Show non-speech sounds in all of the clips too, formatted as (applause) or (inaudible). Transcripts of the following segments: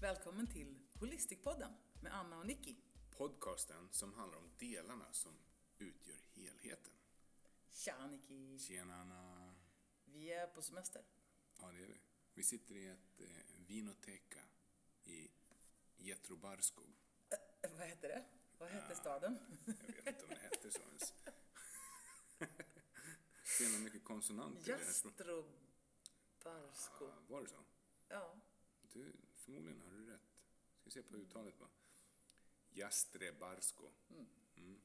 Välkommen till Holisticpodden med Anna och Nicky. Podcasten som handlar om delarna som utgör helheten. Tja Nicky! Tjena Anna! Vi är på semester. Ja, det är vi. Vi sitter i ett eh, vinoteka i Jetrobarskog. Äh, vad heter det? Vad hette ja, staden? Inte så ens. (laughs) Det är nog mycket konsonanter. Jastrobarsko. Ja, Var det så? Ja. Du, förmodligen har du rätt. Ska vi se på uttalet bara. Jastrebarsko. Mm.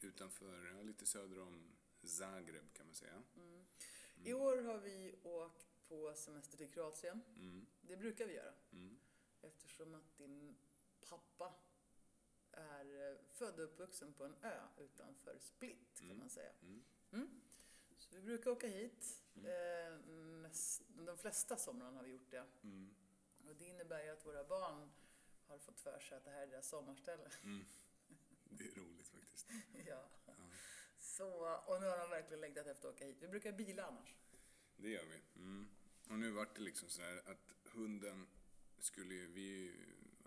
Utanför, ja, lite söder om Zagreb kan man säga. I år har vi åkt på semester till Kroatien. Mm. Det brukar vi göra. Mm. Eftersom att din pappa är eh, född och uppvuxen på en ö utanför Split kan man säga. Mm. Mm. Så vi brukar åka hit. Eh, mest, de flesta somrarna har vi gjort det. Mm. Och det innebär ju att våra barn har fått för sig att det här är deras sommarställe. Mm. (laughs) Det är roligt faktiskt. ja. Så, och nu har de verkligen längtat efter att åka hit. Vi brukar bila annars. Det gör vi. Mm. Och nu vart det liksom sådär att hunden skulle ju, vi,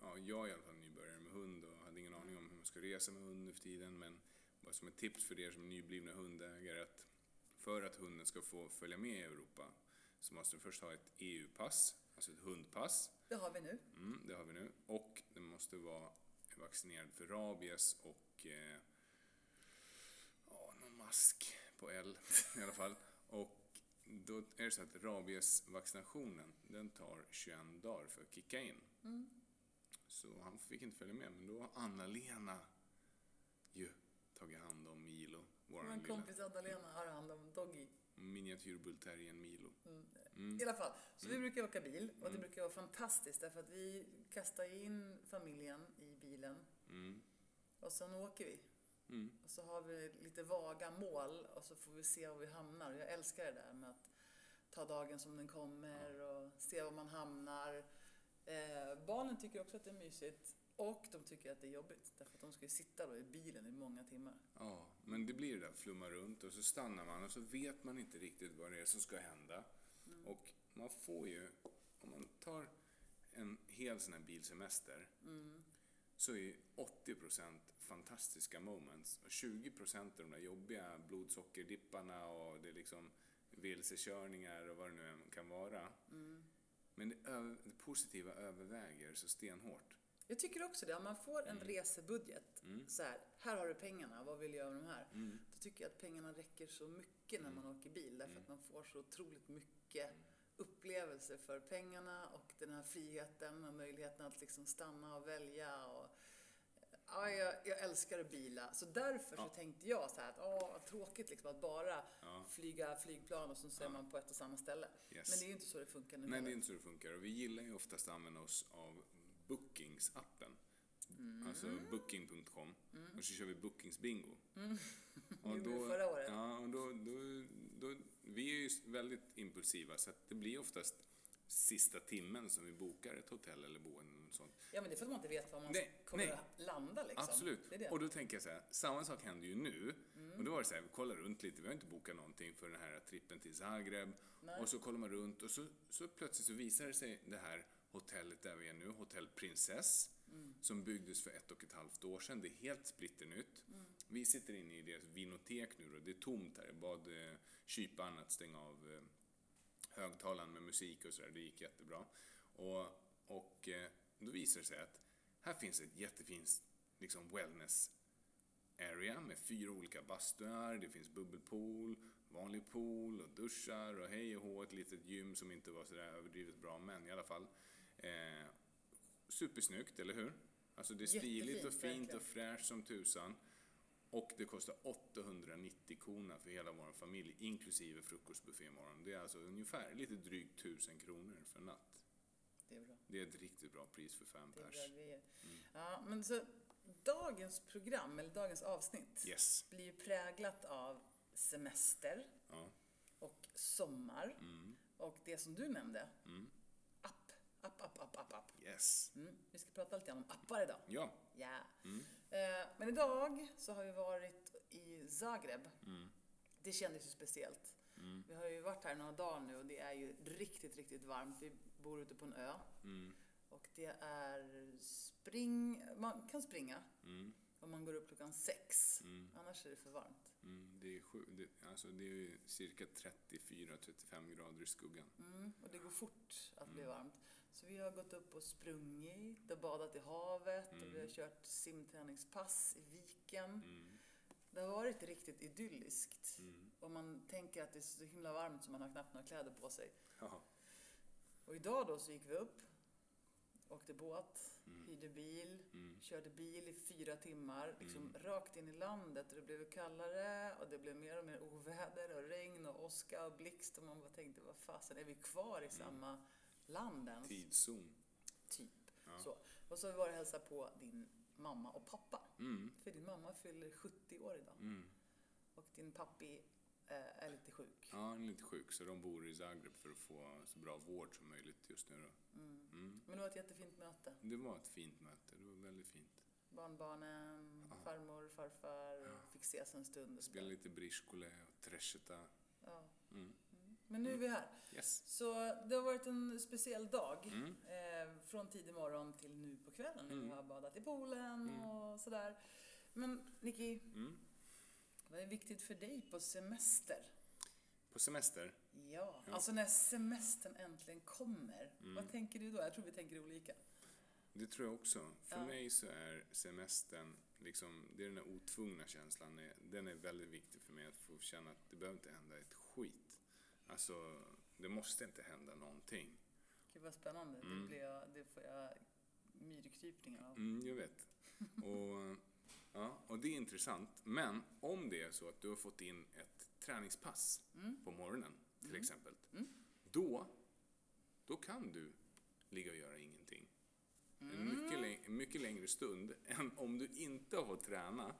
ja, jag är i alla fall nybörjare med hund och hade ingen aning om hur man ska resa med hund nu för tiden men bara som ett tips för er som är nyblivna hundägare att för att hunden ska få följa med i Europa så måste den först ha ett EU-pass, alltså ett hundpass. Det har vi nu. Mm, det har vi nu. Och den måste vara vaccinerad för rabies och eh, ja, någon mask på L i alla fall. Och då är det så att rabiesvaccinationen, den tar 21 dagar för att kicka in. Så han fick inte följa med, men då har Anna-Lena ju tagit hand om Milo, Vår kompis Anna-Lena har hand om Doggy. miniatyrbullterriern Milo. I alla fall, så vi brukar åka bil och det brukar vara fantastiskt därför att vi kastar in familjen i bilen Mm. och sen åker vi. Mm. Och så har vi lite vaga mål och så får vi se var vi hamnar. Jag älskar det där med att ta dagen som den kommer och se var man hamnar. Eh, barnen tycker också att det är mysigt och de tycker att det är jobbigt därför att de ska ju sitta då i bilen i många timmar. Ja, men det blir det där flumma runt och så stannar man och så vet man inte riktigt vad det är som ska hända. Och man får ju, om man tar en hel sån här bilsemester, så är ju 80% fantastiska moments och 20% av de där jobbiga blodsockerdipparna och det är liksom vilsekörningar och vad det nu kan vara. Men det, det positiva överväger så stenhårt. Jag tycker också det. Om man får en resebudget, så här, här har du pengarna, vad vill du göra med de här? Då tycker jag att pengarna räcker så mycket när man åker bil, därför att man får så otroligt mycket upplevelser för pengarna och den här friheten och möjligheten att liksom stanna och välja. Och, ja, jag, jag älskar att bila, så därför så tänkte jag så här att åh, vad tråkigt liksom att bara flyga flygplan och så är man på ett och samma ställe. Yes. Men det är ju inte så det funkar nu Nej, det är inte så det funkar. Och vi gillar ju oftast att använda oss av Bookings-appen. Alltså booking.com. Och så kör vi Bookings-bingo. (laughs) Och Gjorde vi förra året. Ja, och då, då, då, vi är ju väldigt impulsiva så att det blir oftast sista timmen som vi bokar ett hotell eller boende sånt. Ja, men det är för att man inte vet var man Nej, kommer nej. att landa liksom. Absolut. Det det. Och då tänker jag så här, samma sak händer ju nu. Mm. Och då var det så här, vi kollar runt lite, vi har inte bokat någonting för den här trippen till Zagreb. Nej. Och så kollar man runt och så, så plötsligt så visar det sig det här hotellet där vi är nu, Hotell Princess, Mm. som byggdes för ett och ett halvt år sedan. Det är helt splitternytt. Mm. Vi sitter inne i deras vinotek nu och det är tomt här. Jag bad eh, kyparen att stänga av eh, högtalaren med musik och sådär. Det gick jättebra. Och, och eh, då visar det sig att här finns ett jättefint liksom wellness area med fyra olika bastuar, det finns bubbelpool, vanlig pool och duschar och hej och hå, ett litet gym som inte var sådär överdrivet bra, men i alla fall. Eh, supersnyggt, eller hur? Alltså det är stiligt och Jättefint, fint verkligen. och fräscht som tusan. Och det kostar 890 kronor för hela vår familj, inklusive frukostbuffé imorgon. Det är alltså ungefär lite drygt 1000 kronor för en natt. Det är bra. Det är ett riktigt bra pris för fem pers. grejer. Ja, men så dagens program, eller dagens avsnitt, Yes. blir präglat av semester Ja. och sommar Mm. och det som du nämnde, app. App, app, app, app, app. Yes. Mm. Vi ska prata lite grann om appar idag. Ja. Ja. Eh, men idag så har vi varit i Zagreb. Det kändes ju speciellt. Vi har ju varit här några dagar nu och det är ju riktigt, riktigt varmt. Vi bor ute på en ö. Mm. Och det är spring... Man kan springa Mm. om man går upp klockan sex. Mm. Annars är det för varmt. Mm. Det, är sju, det, alltså det är ju cirka 34-35 grader i skuggan. Mm, och det går fort att bli varmt. Så vi har gått upp och sprungit och badat i havet och vi har kört simträningspass i viken. Mm. Det har varit riktigt idylliskt. Mm. Och man tänker att det är så himla varmt så man har knappt några kläder på sig. Ja. Och idag då så gick vi upp, åkte båt, hyrde bil, Mm. körde bil i fyra timmar, liksom rakt in i landet och det blev kallare och det blev mer och mer oväder och regn och åska och blixt och man bara tänkte vad fasen, är vi kvar i samma land ens? Tidszon. Typ. Ja. Så. Och så har vi varit och hälsat på din mamma och pappa. Mm. För din mamma fyller 70 år idag. Mm. Och din pappi är lite sjuk. Ja, han är lite sjuk så de bor i Zagreb för att få så bra vård som möjligt just nu då. Mm. Men det var ett jättefint möte. Det var ett fint möte, det var väldigt fint. Barnbarnen, Ja. farmor, farfar fick ses en stund. där. lite briscole och tresheta. Ja. Mm. Men nu är vi här. Yes. Så det har varit en speciell dag. Mm. Eh, från tidig morgon till nu på kvällen när vi Mm. har badat i poolen och sådär. Men Nicky, Mm. Vad är viktigt för dig på semester? På semester? Ja, Ja. alltså när semestern äntligen kommer. Mm. Vad tänker du då? Jag tror vi tänker olika. Det tror jag också. För Ja. mig så är semestern, liksom, det är den här otvungna känslan, den är väldigt viktig för mig att få känna att det behöver inte hända ett skit. Alltså, det måste inte hända någonting. Gud vad spännande. Det, Mm. blir jag, det får jag myrkrypningar av. Mm, jag vet. Och, ja, och det är intressant. Men om det är så att du har fått in ett träningspass på morgonen, till exempel. Då, då kan du ligga och göra ingenting. En mycket, läng- mycket längre stund än om du inte har träna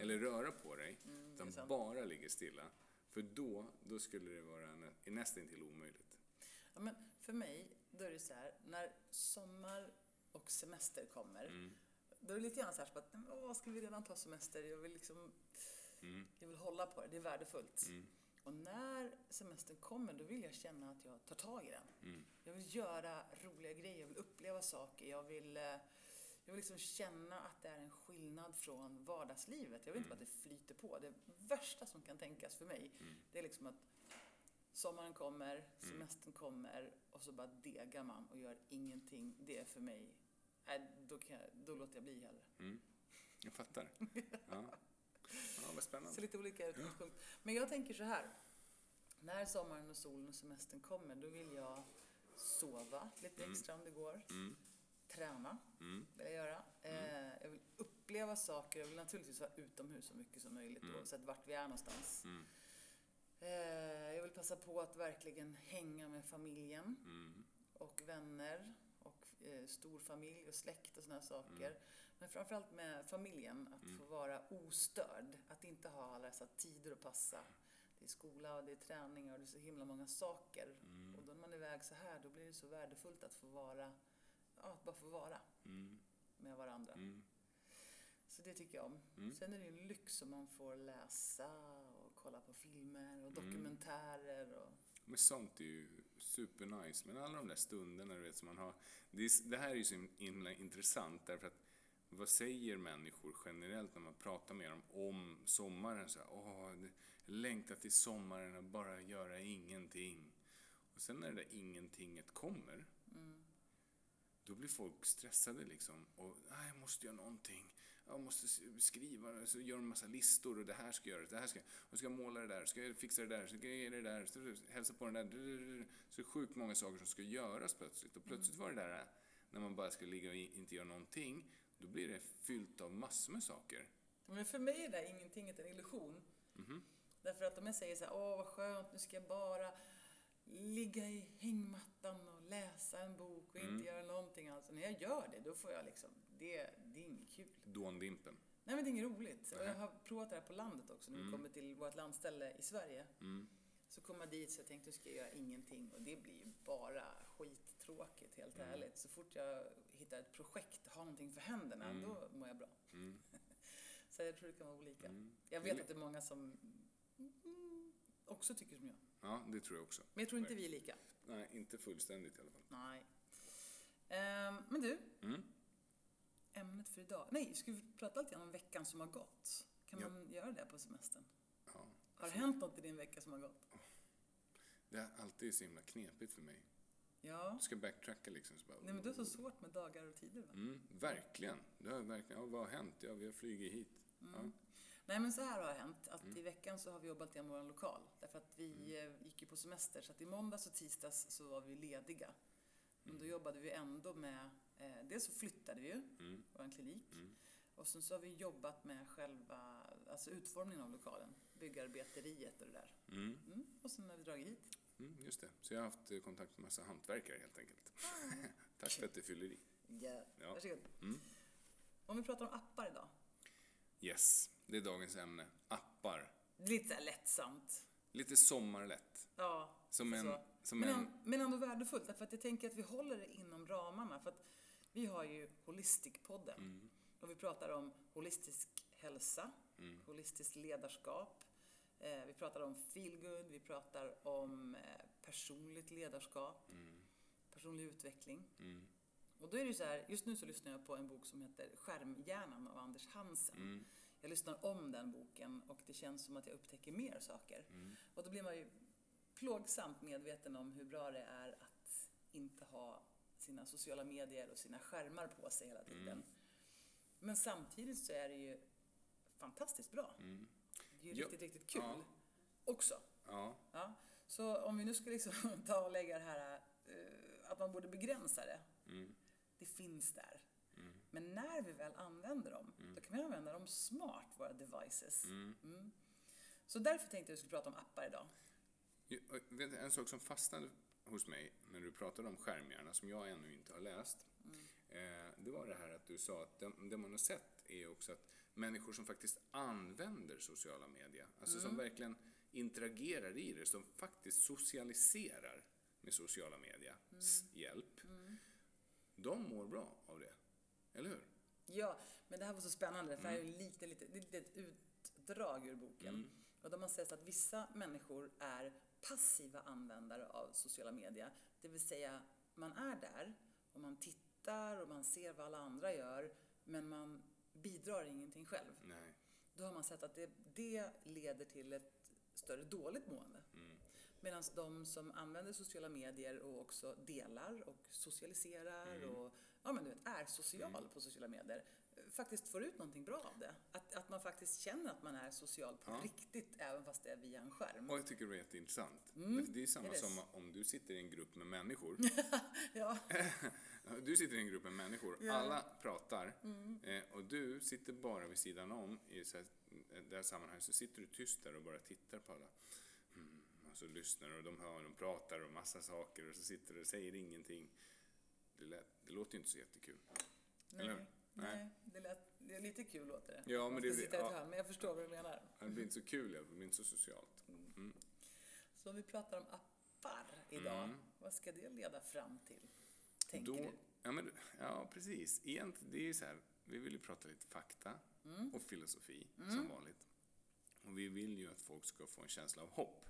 eller röra på dig, utan sant. bara ligger stilla. För då, då skulle det vara nä, nästan till omöjligt. Ja, men för mig, då är det så här, när sommar och semester kommer, Mm. Då är det lite grann så här att, åh, ska vi redan ta semester? Jag vill liksom, Mm. jag vill hålla på det, det är värdefullt. Mm. Och när semestern kommer, då vill jag känna att jag tar tag i den. Mm. Jag vill göra roliga grejer, jag vill uppleva saker, jag vill, eh, jag vill liksom känna att det är en skillnad från vardagslivet. Jag vill inte bara att det flyter på. Det värsta som kan tänkas för mig, det är liksom att sommaren kommer, semestern kommer och så bara degar man och gör ingenting. Det är för mig, nej, då, kan jag, då låter jag bli hellre. Mm. Jag fattar. (laughs) Ja, ja vad spännande. Så lite olika utgångspunkt. Men jag tänker så här. När sommaren och solen och semestern kommer, då vill jag sova lite extra om det går. Mm. Träna Mm. vill jag göra. Eh, jag vill uppleva saker. Jag vill naturligtvis vara utomhus så mycket som möjligt oavsett vart vi är någonstans. Mm. Eh, jag vill passa på att verkligen hänga med familjen Mm. och vänner eh, stor familj och släkt och sådana saker. Men framförallt med familjen, att få vara ostörd. Att inte ha alla dessa tider att passa. Det är skola och det är träningar och det är så himla många saker. Och då när man är iväg så här, då blir det så värdefullt att få vara, ja, att bara få vara Mm. med varandra. Mm. Så det tycker jag om. Sen är det ju en lyx om man får läsa och kolla på filmer och dokumentärer och Men sånt är ju supernice. Men alla de där stunderna du vet som man har. Det, är, det här är ju så himla intressant därför att vad säger människor generellt när man pratar med dem om sommaren? Så här, Åh, längtar till sommaren och bara göra ingenting. Och sen när det där ingentinget kommer, då blir folk stressade liksom. Och, jag måste göra någonting. Jag måste skriva, så gör en massa listor och det här ska göras, det här ska och ska jag måla det där, ska jag fixa det där, ska jag göra det där, ska jag hälsa på den där. Så det är sjukt många saker som ska göras plötsligt. Och plötsligt var det där, när man bara ska ligga och inte göra någonting, då blir det fyllt av massor med saker. Men för mig är det där ingenting en illusion. Mhm. Därför att om jag säger så här, åh vad skönt, nu ska jag bara ligga i hängmattan och läsa en bok och Mm. inte göra någonting alls. När jag gör det, då får jag liksom, det, det är inget kul. Dåndimpen. Nej men det är inget roligt. Och jag Nej. har provat det här på landet också, när vi kommer till vårt landställe i Sverige. Mm. Så kom jag dit så jag tänkte, nu ska jag göra ingenting. Och det blir ju bara skittråkigt, helt Mm. ärligt. Så fort jag hittar ett projekt, har någonting för händerna, då mår jag bra. Mm. (laughs) Så jag tror det kan vara olika. Mm. Jag vet att det är många som mm, också tycker som jag. Ja, det tror jag också. Men jag tror inte vi är lika. Nej, inte fullständigt i alla fall. Nej. Ehm, men du, Mm. För idag. Nej, ska vi prata lite grann om veckan som har gått? Kan Ja. man göra det på semestern? Ja. Har det hänt något i din vecka som har gått? Det är alltid så himla knepigt för mig. Ja. Du ska backtracka liksom. Så bara, Nej, men du har så svårt med dagar och tider va? Mm, verkligen. Det har verkligen. Ja, vad har hänt? Ja, vi har flugit hit. Mm. Ja. Nej men så här har hänt, att Mm. i veckan så har vi jobbat i vår lokal. Därför att vi eh, gick ju på semester, så att i måndags och tisdags så var vi lediga. Men Mm. då jobbade vi ändå med, eh, dels så flyttade vi ju, Mm. vår klinik. Mm. Och sen så har vi jobbat med själva, alltså utformningen av lokalen. Byggarbeteriet och det där. Mm. Mm. Och sen har vi dragit hit. Mm, just det. Så jag har haft eh, kontakt med massa hantverkare helt enkelt. (laughs) Tack för att du fyller i. Ja. Ja. Varsågod. Mm. Om vi pratar om appar idag. Yes, det är dagens ämne. Appar. Lite lättsamt. Lite sommarlätt. Ja, Som en... så. Som Men, en men ändå värdefullt, därför att jag tänker att vi håller det inom ramarna. För att vi har ju Holistic-podden. mm, Och vi pratar om holistisk hälsa, mm, holistiskt ledarskap. Eh, vi pratar om feelgood, vi pratar om eh, personligt ledarskap, mm, personlig utveckling. mm, Och då är det ju så här, just nu så lyssnar jag på en bok som heter Skärmhjärnan av Anders Hansen. mm, Jag lyssnar om den boken och det känns som att jag upptäcker mer saker. mm. Och då blir man ju plågsamt medveten om hur bra det är att inte ha sina sociala medier och sina skärmar på sig hela tiden. Mm. Men samtidigt så är det ju fantastiskt bra. Mm. Det är ju Ja, riktigt, riktigt kul ja. också. Ja, Ja. Så om vi nu ska liksom (laughs) ta och lägga det här eh, att man borde begränsa det. mm, Det finns där. mm, Men när vi väl använder dem, Mm. då kan vi använda dem smart, våra devices. mm. Mm. Så därför tänkte jag att vi skulle prata om appar idag. En sak som fastnade hos mig när du pratade om skärmhjärna, som jag ännu inte har läst, Mm. eh, det var det här att du sa att det, det man har sett är också att människor som faktiskt använder sociala medier, alltså Mm. som verkligen interagerar i det, som faktiskt socialiserar med sociala medias Mm. hjälp, de mår bra av det. Eller hur? Ja, men det här var så spännande för det här är ju lite, lite, det är ett utdrag ur boken. Mm. Och de har sett att vissa människor är passiva användare av sociala medier. Det vill säga, man är där och man tittar och man ser vad alla andra gör, men man bidrar ingenting själv. Nej. Då har man sett att det, det leder till ett större dåligt mående. Mm. Medan de som använder sociala medier och också delar och socialiserar Mm. och ja, men du vet, är social på sociala medier faktiskt får ut någonting bra av det. Att, att man faktiskt känner att man är social på Ja. riktigt även fast det är via en skärm. Och jag tycker det är jätteintressant. Mm, Därför Det är samma is. som om du sitter i en grupp med människor (laughs) Ja, (laughs) Du sitter i en grupp med människor, Ja. Mm. alla pratar eh, och du sitter bara vid sidan om i så här, eh, det här sammanhanget så sitter du tyst där och bara tittar på alla. Mm, och så lyssnar och de hör, de pratar och massa saker och så sitter du och säger ingenting. Det, lät, det låter ju inte så jättekul. Eller hur? Nej. Det, lät, det är lite kul låter det. Ja, men det- sitta i ett ja. hörn, men jag förstår vad du menar. Det blir inte så kul, det blir inte så socialt. Mm. Så om vi pratar om appar idag, Mm. vad ska det leda fram till? Tänker Då, du? ja, men, ja, precis. Egentligen, det är ju så här, vi vill ju prata lite fakta Mm. och filosofi som vanligt. Och vi vill ju att folk ska få en känsla av hopp.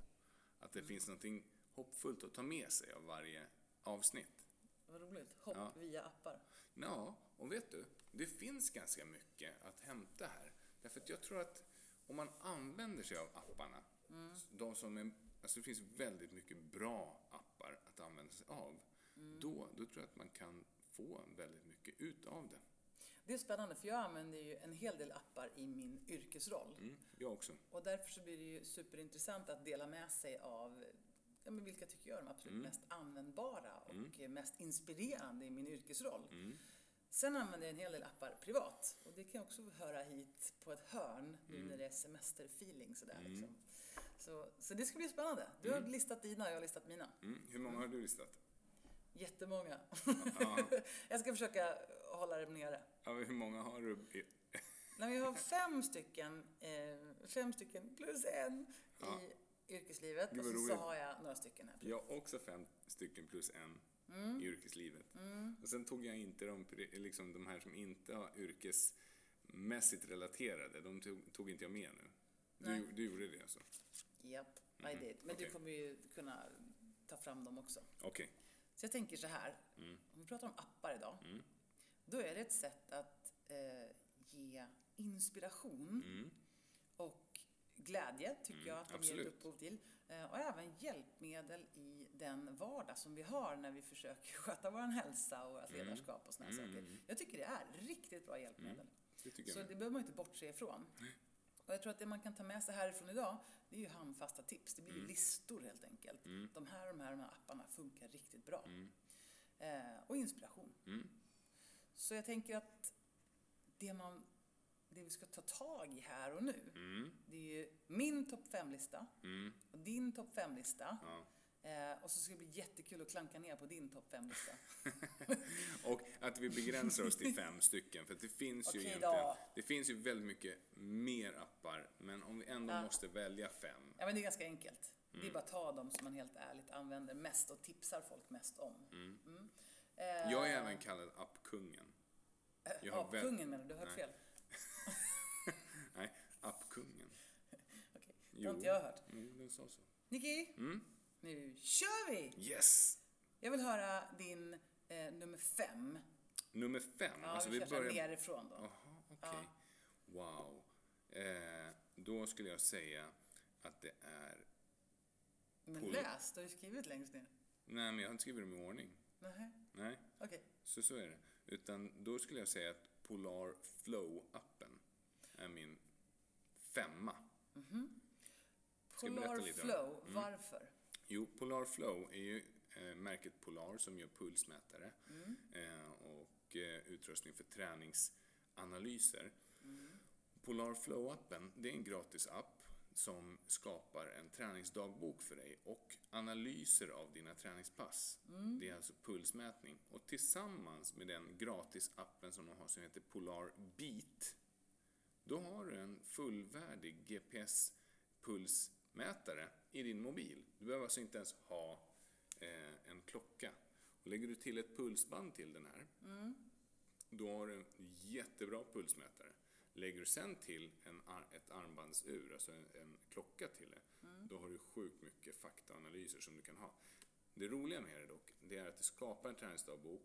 Att det finns någonting hoppfullt att ta med sig av varje avsnitt. Vad roligt. Hopp Ja. via appar. Ja, och vet du, det finns ganska mycket att hämta här. Därför att jag tror att om man använder sig av apparna, de som är, alltså det finns väldigt mycket bra appar att använda sig av, då, då tror jag att man kan få väldigt mycket ut av det. Det är spännande för jag använder ju en hel del appar i min yrkesroll. Mm, jag också. Och därför så blir det ju superintressant att dela med sig av ja, men vilka tycker jag är de absolut Mm. mest användbara och Mm. mest inspirerande i min yrkesroll. Mm. Sen använder jag en hel del appar privat och det kan också höra hit på ett hörn nu Mm. när det är semesterfeeling sådär Mm. liksom. Så, så det ska bli spännande. Du har Mm. listat dina och jag har listat mina. Mm. Hur många har du listat? Jättemånga. Ja, (laughs) jag ska försöka hålla det nere. ja, hur många har du? När vi har fem stycken, eh, fem stycken plus en Ja. i yrkeslivet och så, så har jag några stycken här. Jag har också fem stycken plus en Mm. i yrkeslivet. Och sen tog jag inte de, liksom de här som inte har yrkesmässigt relaterade, de tog, tog inte jag med nu. Du, du gjorde det alltså? Japp. I did. Men okej. du kommer ju kunna ta fram dem också. Okej. Så jag tänker så här, Mm. om vi pratar om appar idag, då är det ett sätt att eh, ge inspiration Mm. Glädje, tycker jag att de ger absolut. upphov till. Eh, och även hjälpmedel i den vardag som vi har när vi försöker (laughs) sköta vår hälsa och vårt Mm. ledarskap och såna här saker. Jag tycker det är riktigt bra hjälpmedel. Det tycker Så det behöver man inte bortse ifrån. Och jag tror att det man kan ta med sig härifrån idag, det är ju handfasta tips. Det blir Mm. ju listor helt enkelt. De här och de här, de här apparna funkar riktigt bra. Eh, och inspiration. Mm. Så jag tänker att det, man, det vi ska ta tag i här och nu, Mm. det är ju min topp 5-lista Mm. och din topp 5-lista. Ja. Eh, och så ska det bli jättekul att klanka ner på din topp 5-lista. (laughs) Och att vi begränsar oss till (laughs) fem stycken, för det finns ju egentligen, då. det finns ju väldigt mycket mer appar, men om vi ändå Ja. måste välja fem. Ja, men det är ganska enkelt. Det är Mm. bara att ta dem som man helt ärligt använder mest och tipsar folk mest om. Mm. Eh, Jag är även kallad appkungen. jag har Apkungen menar du? Du har hört fel. Appkungen. (laughs) Okej, det har inte jag hört. Jo, den sa så. Nicky, Mm. nu kör vi! Yes! Jag vill höra din eh, nummer fem. Nummer fem. Ja, alltså vi vi kör börjar... börjar... nerifrån då. Jaha, okej. Wow. Eh, då skulle jag säga att det är... Men Cool. läs, du har ju skrivit längst ner. Nej, men jag har inte skrivit dem i ordning. Nej, Nej, okej. så så är det. Utan då skulle jag säga att Polar Flow-appen är min femma. Jag berätta Polar det? Mm. Flow, varför? Jo, Polar Flow är ju eh, märket Polar som gör pulsmätare Mm. eh, och eh, utrustning för träningsanalyser. Mm. Polar Flow-appen, det är en gratis app som skapar en träningsdagbok för dig och analyser av dina träningspass. Mm. Det är alltså pulsmätning. Och tillsammans med den gratisappen som de har som heter Polar Beat, då har du en fullvärdig GPS-pulsmätare i din mobil. Du behöver alltså inte ens ha eh, en klocka. Och lägger du till ett pulsband till den här, då har du en jättebra pulsmätare. Lägger du sen till en, ett armbandsur, alltså en, en klocka till det, då har du sjukt mycket faktaanalyser som du kan ha. Det roliga med det dock, det är att det skapar en träningsdagbok.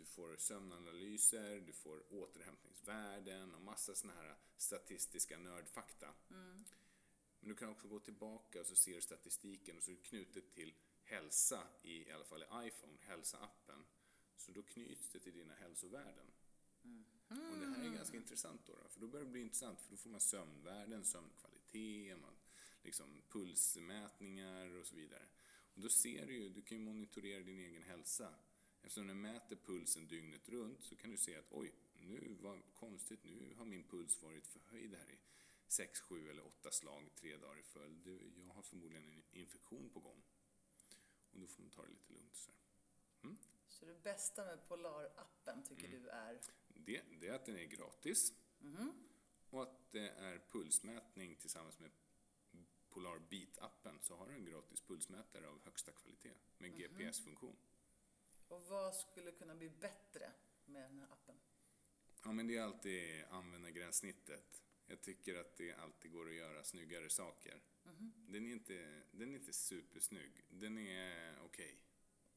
Du får sömnanalyser, du får återhämtningsvärden och massa såna här statistiska nördfakta. Men du kan också gå tillbaka och så ser du statistiken och så är det knutet till hälsa i, i alla fall i iPhone, hälsa-appen. Så då knyts det till dina hälsovärden. Och det här är ganska intressant då, då, för då börjar det bli intressant för då får man sömnvärden, sömnkvalitet, man, liksom pulsmätningar och så vidare. Och då ser du ju, du kan ju monitorera din egen hälsa. Eftersom den mäter pulsen dygnet runt så kan du se att oj, nu var konstigt, nu har min puls varit förhöjd här i 6, 7 eller 8 slag tre dagar i följd. Jag har förmodligen en infektion på gång. Och då får man ta det lite lugnt. Så, här. Så det bästa med Polar-appen tycker Mm. du är? det, det är att den är gratis och att det är pulsmätning tillsammans med Polar Beat-appen så har du en gratis pulsmätare av högsta kvalitet med GPS-funktion. Och vad skulle kunna bli bättre med den här appen? Ja, men det är alltid användargränssnittet. Jag tycker att det alltid går att göra snyggare saker. Den, är inte, den är inte supersnygg. Den är okej.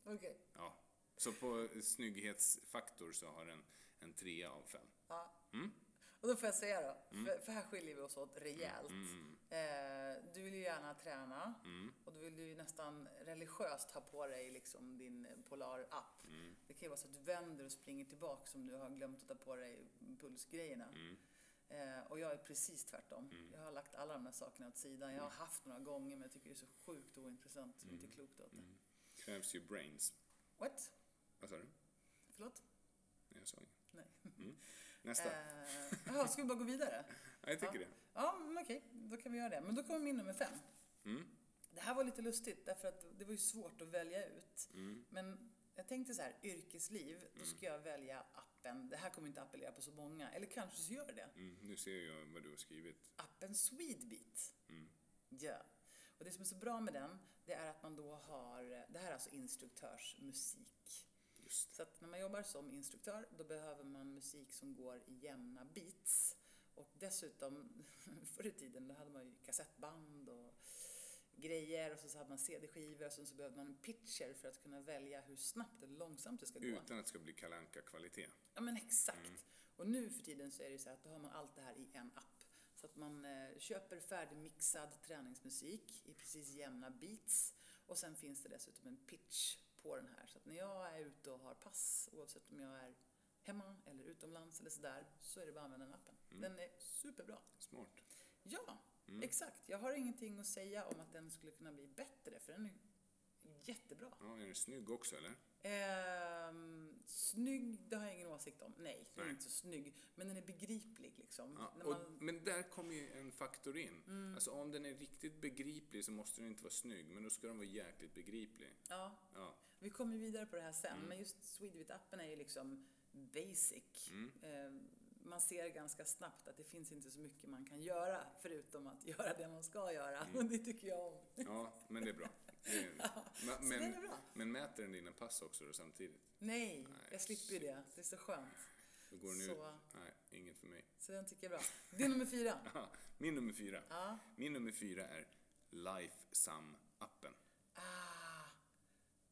Okej. Ja. Så på snygghetsfaktor så har den en trea av fem. Ja. Mm. Och då får jag säga då, för, för här skiljer vi oss åt rejält. Mm. Eh, du vill ju gärna träna Mm. och du vill ju nästan religiöst ha på dig liksom din Polar-app. Mm. Det kan ju vara så att du vänder och springer tillbaka om du har glömt att ta på dig pulsgrejerna. Mm. Eh, och jag är precis tvärtom. Jag har lagt alla de här sakerna åt sidan. Jag har haft några gånger men jag tycker det är så sjukt ointressant så är inte klokt åt det. Krävs ju brains. What? Vad sa du? Förlåt? Jag sa inget. Nej. Mm. (laughs) Nästa. Eh, Jaha, ska vi bara gå vidare? Ja, jag tycker ja. det. Ja, men okej, då kan vi göra det. Men då kommer min nummer fem. Mm. Det här var lite lustigt därför att det var ju svårt att välja ut. Mm. Men jag tänkte så här, yrkesliv, då ska jag välja appen. Det här kommer inte appellera på så många, eller kanske så gör det. Mm. Nu ser jag vad du har skrivit. Appen Swedebeat. Mm. Ja. Och det som är så bra med den, det är att man då har, det här är alltså instruktörsmusik. Just. Så att när man jobbar som instruktör, då behöver man musik som går i jämna beats. Och dessutom, (laughs) förr i tiden, då hade man ju kassettband och grejer och så, så hade man CD-skivor och sen så behövde man en pitcher för att kunna välja hur snabbt eller långsamt det ska gå. Utan att det ska bli kalanka kvalitet Ja men exakt. Och nu för tiden så är det ju så att då har man allt det här i en app. Så att man eh, köper färdigmixad träningsmusik i precis jämna beats. Och sen finns det dessutom en pitch på den här. Så att när jag är ute och har pass, oavsett om jag är hemma eller utomlands eller sådär, så är det bara att använda den appen. Den är superbra. Smart. Ja, exakt. Jag har ingenting att säga om att den skulle kunna bli bättre, för den är jättebra. Ja, är den snygg också eller? Ehm, snygg, det har jag ingen åsikt om. Nej, den är inte så snygg. Men den är begriplig liksom. Ja, och, man, Mm. Men där kommer ju en faktor in. Alltså om den är riktigt begriplig så måste den inte vara snygg, men då ska den vara jäkligt begriplig. ja, Ja, vi kommer vidare på det här sen. Mm. Men just Swedvit-appen är ju liksom basic. Mm. Ehm, man ser ganska snabbt att det finns inte så mycket man kan göra förutom att (laughs) göra det man ska göra. Mm. Och det tycker jag om. ja men det är bra. Det är, (laughs) men, det är bra. men mäter den dina pass också då samtidigt? Nej, Nej, jag slipper ju det. Det är så skönt. Då går den ut? Så. Nej, inget för mig. Så den tycker jag är bra. Det är nummer fyra. (laughs) Min nummer fyra. Ja. Min nummer fyra är Lifesum-appen.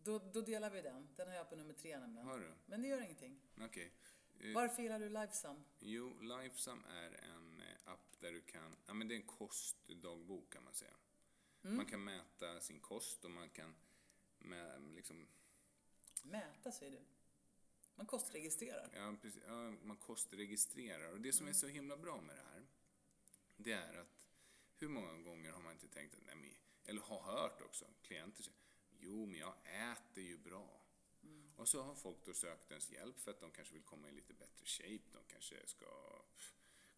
Då, då delar vi den. Den har jag på nummer tre nämligen. Har du? Men det gör ingenting. Okej. Eh, Varför gillar du Livesum? Jo, Lifesum är en eh, app där du kan, ja men det är en kostdagbok kan man säga. Mm. Man kan mäta sin kost och man kan med, liksom, Mäta, säger du. Man kostregistrerar. ja, precis, ja, man kostregistrerar. Och det som är så himla bra med det här, det är att hur många gånger har man inte tänkt att, nej men, eller har hört också, klienter säger, jo men jag äter ju bra. Och så har folk då sökt ens hjälp för att de kanske vill komma i lite bättre shape, de kanske ska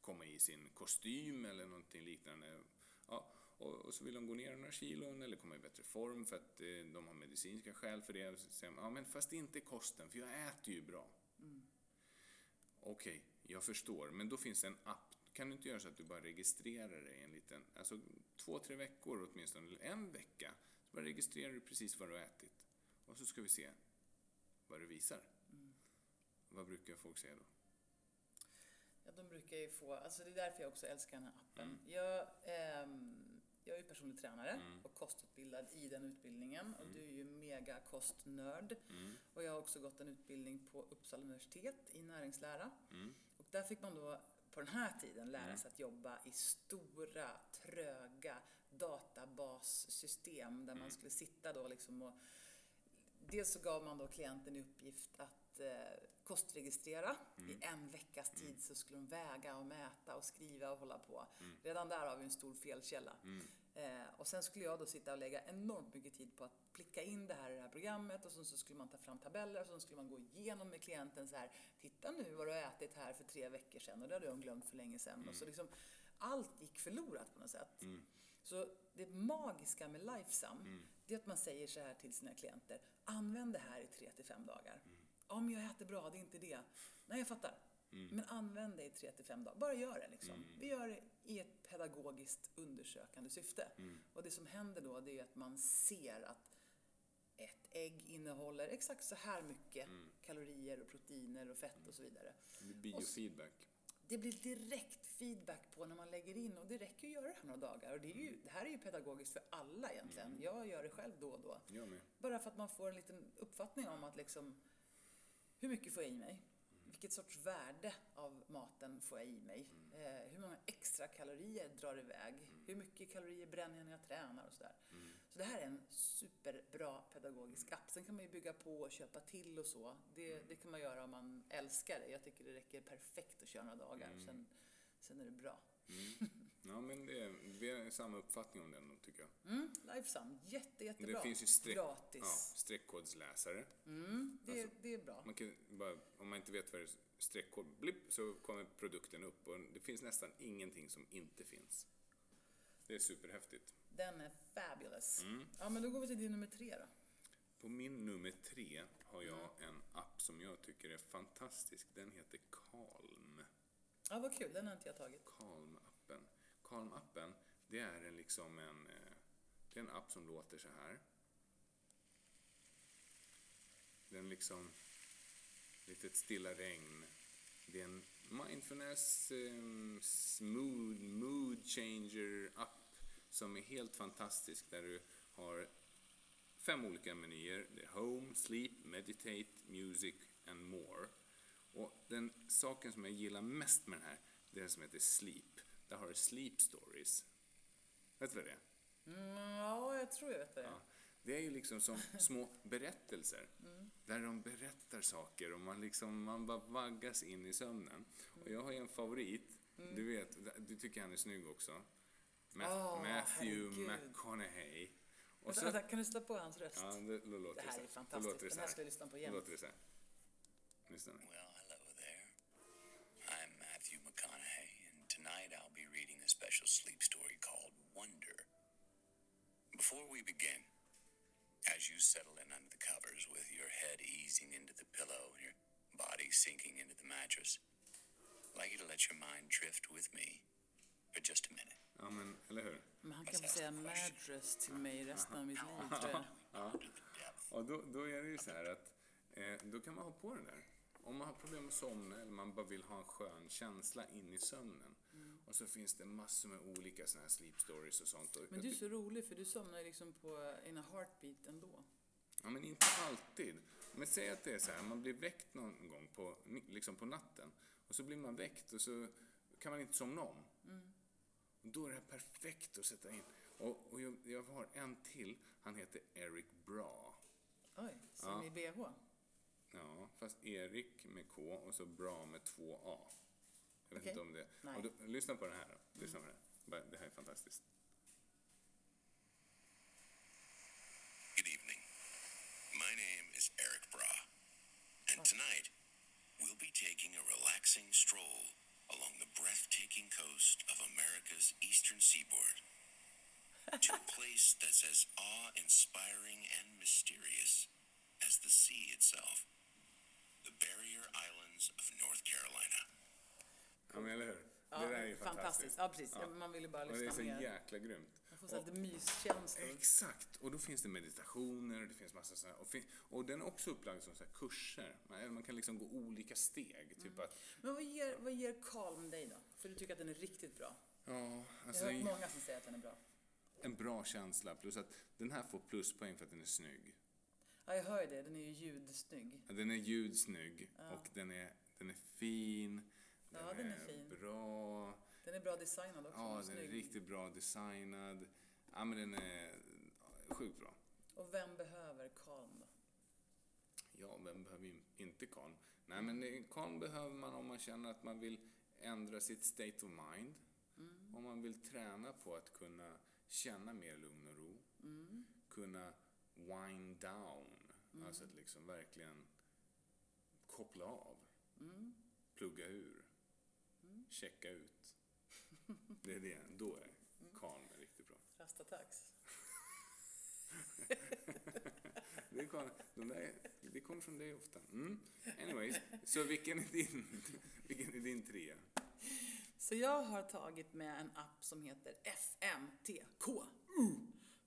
komma i sin kostym eller någonting liknande. Ja, och, och så vill de gå ner några kilon eller komma i bättre form för att eh, de har medicinska skäl för det. Och så säger de, ja men fast inte kosten, för jag äter ju bra. Okej, jag förstår, men då finns det en app. Kan du inte göra så att du bara registrerar dig en liten, alltså två, tre veckor åtminstone, eller en vecka, bara registrerar du precis vad du har ätit. Och så ska vi se vad det visar. Vad brukar folk säga då? Ja, de brukar ju få, alltså det är därför jag också älskar den här appen. Mm. Jag, ehm, jag är ju personlig tränare och kostutbildad i den utbildningen och du är ju mega kostnörd. Mm. Och jag har också gått en utbildning på Uppsala universitet i näringslära. Mm. Och där fick man då på den här tiden lära sig att jobba i stora, tröga databassystem där man skulle sitta då liksom och Dels så gav man då klienten i uppgift att eh, kostregistrera. I en veckas tid så skulle de väga och mäta och skriva och hålla på. Redan där har vi en stor felkälla. Eh, och sen skulle jag då sitta och lägga enormt mycket tid på att klicka in det här i det här programmet och sen så skulle man ta fram tabeller och sen skulle man gå igenom med klienten så här. Titta nu vad du har ätit här för tre veckor sedan och det hade de glömt för länge sedan. Och så liksom, allt gick förlorat på något sätt. Så det magiska med Lifesum, det är att man säger så här till sina klienter. Använd det här i tre till fem dagar. Ja, men jag äter bra, det är inte det. Nej, jag fattar. Men använd det i tre till fem dagar. Bara gör det liksom. Vi gör det i ett pedagogiskt undersökande syfte. Och det som händer då, det är att man ser att ett ägg innehåller exakt så här mycket kalorier och proteiner och fett och så vidare. Biofeedback. Det blir direkt feedback på när man lägger in och det räcker att göra det här några dagar. Och det, är ju, det här är ju pedagogiskt för alla egentligen. Jag gör det själv då och då. Bara för att man får en liten uppfattning om att liksom, hur mycket får jag i mig? Vilket sorts värde av maten får jag i mig? Eh, hur många extra kalorier drar iväg? Hur mycket kalorier bränner jag när jag tränar och sådär. Så det här är en superbra pedagogisk app. Sen kan man ju bygga på och köpa till och så. Det, det kan man göra om man älskar det. Jag tycker det räcker perfekt att köra några dagar. Sen, sen är det bra. Ja, men det, vi har samma uppfattning om den tycker jag. Mm, Lifesum, jätte, jättebra. Det finns ju streck, Gratis. ja, streckkodsläsare. Mm, det, Alltså, det är bra. Man kan bara, om man inte vet vad det är streckkod, blipp, så kommer produkten upp och det finns nästan ingenting som inte finns. Det är superhäftigt. Den är fabulous. Mm. Ja, men då går vi till din nummer tre då. På min nummer tre har jag Mm. en app som jag tycker är fantastisk. Den heter Calm. Ja, vad kul. Den har inte jag tagit. Calm-appen. Calm-appen, det är en liksom en, eh, det är en app som låter så här. Den liksom, litet stilla regn. Det är en mindfulness, eh, smooth, mood changer app som är helt fantastisk där du har fem olika menyer. Det är Home, Sleep, Meditate, Music and More. Och den saken som jag gillar mest med den här, det är den som heter Sleep. Där har du Sleep Stories. Vet du vad det är? Mm, ja, jag tror jag vet det. Ja. Det är ju liksom som (laughs) små berättelser. Där de berättar saker och man, liksom, man bara vaggas in i sömnen. Och jag har ju en favorit. Du vet, du tycker han är snygg också. Ma- Åh, Matthew herregud. McConaughey. Och Vänta, så, vänta, kan du slå på hans röst? ja, det, då låter Det här så är fantastiskt. det Den här ska jag lyssna på Då låter det så här. Lyssna nu. Well, hello there. I'm Matthew McConaughey, and tonight I'll be reading a special sleep story called Wonder. Before we begin, as you settle in under the covers with your head easing into the pillow and your body sinking into the mattress, I'd like you to let your mind drift with me for just a minute. Ja, men, eller hur? Men han kan få säga madress till mig resten av mitt liv, tror jag. (laughs) Ja. Och då, då är det ju så här att eh, då kan man ha på den där. Om man har problem med somna eller man bara vill ha en skön känsla in i sömnen. Mm. Och så finns det massor med olika såna här sleep stories och sånt. Men du är så rolig för du somnar ju liksom på in a heartbeat ändå. Ja, men inte alltid. Men säg att det är så här, man blir väckt någon gång på, liksom på natten och så blir man väckt och så kan man inte somna om. Och då är det här perfekt att sätta in. Och, och jag, jag har en till, han heter Eric Bra. Oj, som Ja. i bh. Ja, fast Erik med K och så Bra med två A. Jag vet Okej. inte om det... Nej. Och då, lyssna på det här då. Lyssna på det här. Bara- Det här är fantastiskt. Good evening. My name is Eric Bra, and tonight we'll be taking a relaxing stroll along the breathtaking coast of America's eastern seaboard to a place that's as awe-inspiring and mysterious as the sea itself. The Barrier Islands of North Carolina. Ja, men eller hur? Ja, det där är ju fantastiskt. Ja, precis. Man vill ju bara Och det är så jäkla grymt. Får så här myskänslor. Exakt, och då finns det meditationer och det finns massa så här, och, och den är också upplagd som så kurser. Man, man kan liksom gå olika steg. Typ att, Men vad ger, vad ger Calm dig då? För du tycker att den är riktigt bra. ja, Jag alltså har en, hört många som säger att den är bra. en bra känsla. Plus att den här får pluspoäng för att den är snygg. Ja, jag hör ju det. Den är ju ljudsnygg. Ja, Den är ljudsnygg och den är, den är fin. Ja, den är fin. bra. Den är bra designad också. Ja, den är riktigt bra designad. Ja, men den är sjukt bra. Och vem behöver Calm då? Ja, vem behöver in- inte Calm? Nej, men Calm behöver man om man känner att man vill ändra sitt state of mind. Om man vill träna på att kunna känna mer lugn och ro. Kunna wind down. Alltså att liksom verkligen koppla av. Plugga ur. Checka ut. Det är det. Då är Calm riktigt bra. Rastatax. (laughs) Det, kom, de där, det kommer från dig ofta. Mm. Anyways, så vilken är din, vilken är din trea? Så jag har tagit med en app som heter FMTK.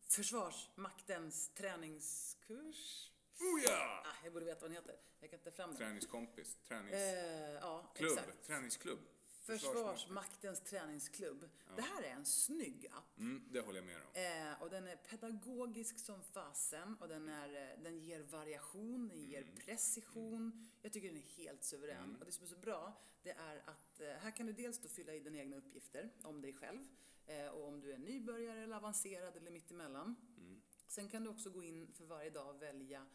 Försvarsmaktens träningskurs. Oh ja! Ah, jag borde veta vad den heter. Jag kan inte fram den. Träningskompis, Eh, träningsklubb, ja, exakt. träningsklubb. Försvarsmaktens träningsklubb. Det här är en snygg app. Mm, det håller jag med om. Eh, och den är pedagogisk som fasen och den, är, eh, den ger variation, den ger precision. Jag tycker den är helt suverän. Och det som är så bra, det är att eh, här kan du dels då fylla i dina egna uppgifter om dig själv. Eh, och om du är nybörjare eller avancerad eller mittemellan. Sen kan du också gå in för varje dag och välja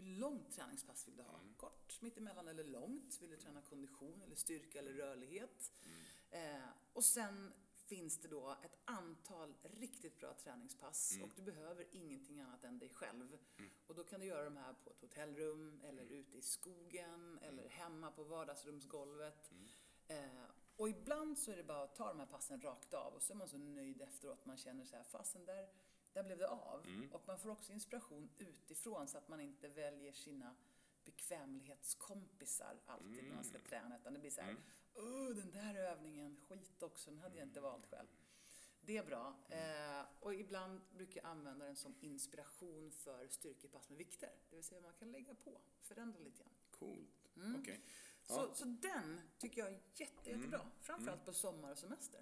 hur långt träningspass vill du ha? Kort, mittemellan eller långt? Vill du träna kondition eller styrka eller rörlighet? Eh, och sen finns det då ett antal riktigt bra träningspass och du behöver ingenting annat än dig själv. Och då kan du göra de här på ett hotellrum eller ute i skogen eller hemma på vardagsrumsgolvet. Eh, och ibland så är det bara att ta de här passen rakt av och så är man så nöjd efteråt. Man känner så här, fasen där, där blev det av. Och man får också inspiration utifrån så att man inte väljer sina bekvämlighetskompisar alltid när man ska träna. Utan det blir så här, Åh, den där övningen, skit också, den hade jag inte valt själv. Det är bra. Eh, och ibland brukar jag använda den som inspiration för styrkepass med vikter. Det vill säga man kan lägga på, förändra lite grann. Coolt. Mm. Okej. Så, Ja. så den tycker jag är jätte, jättebra. Framförallt på sommar och semester.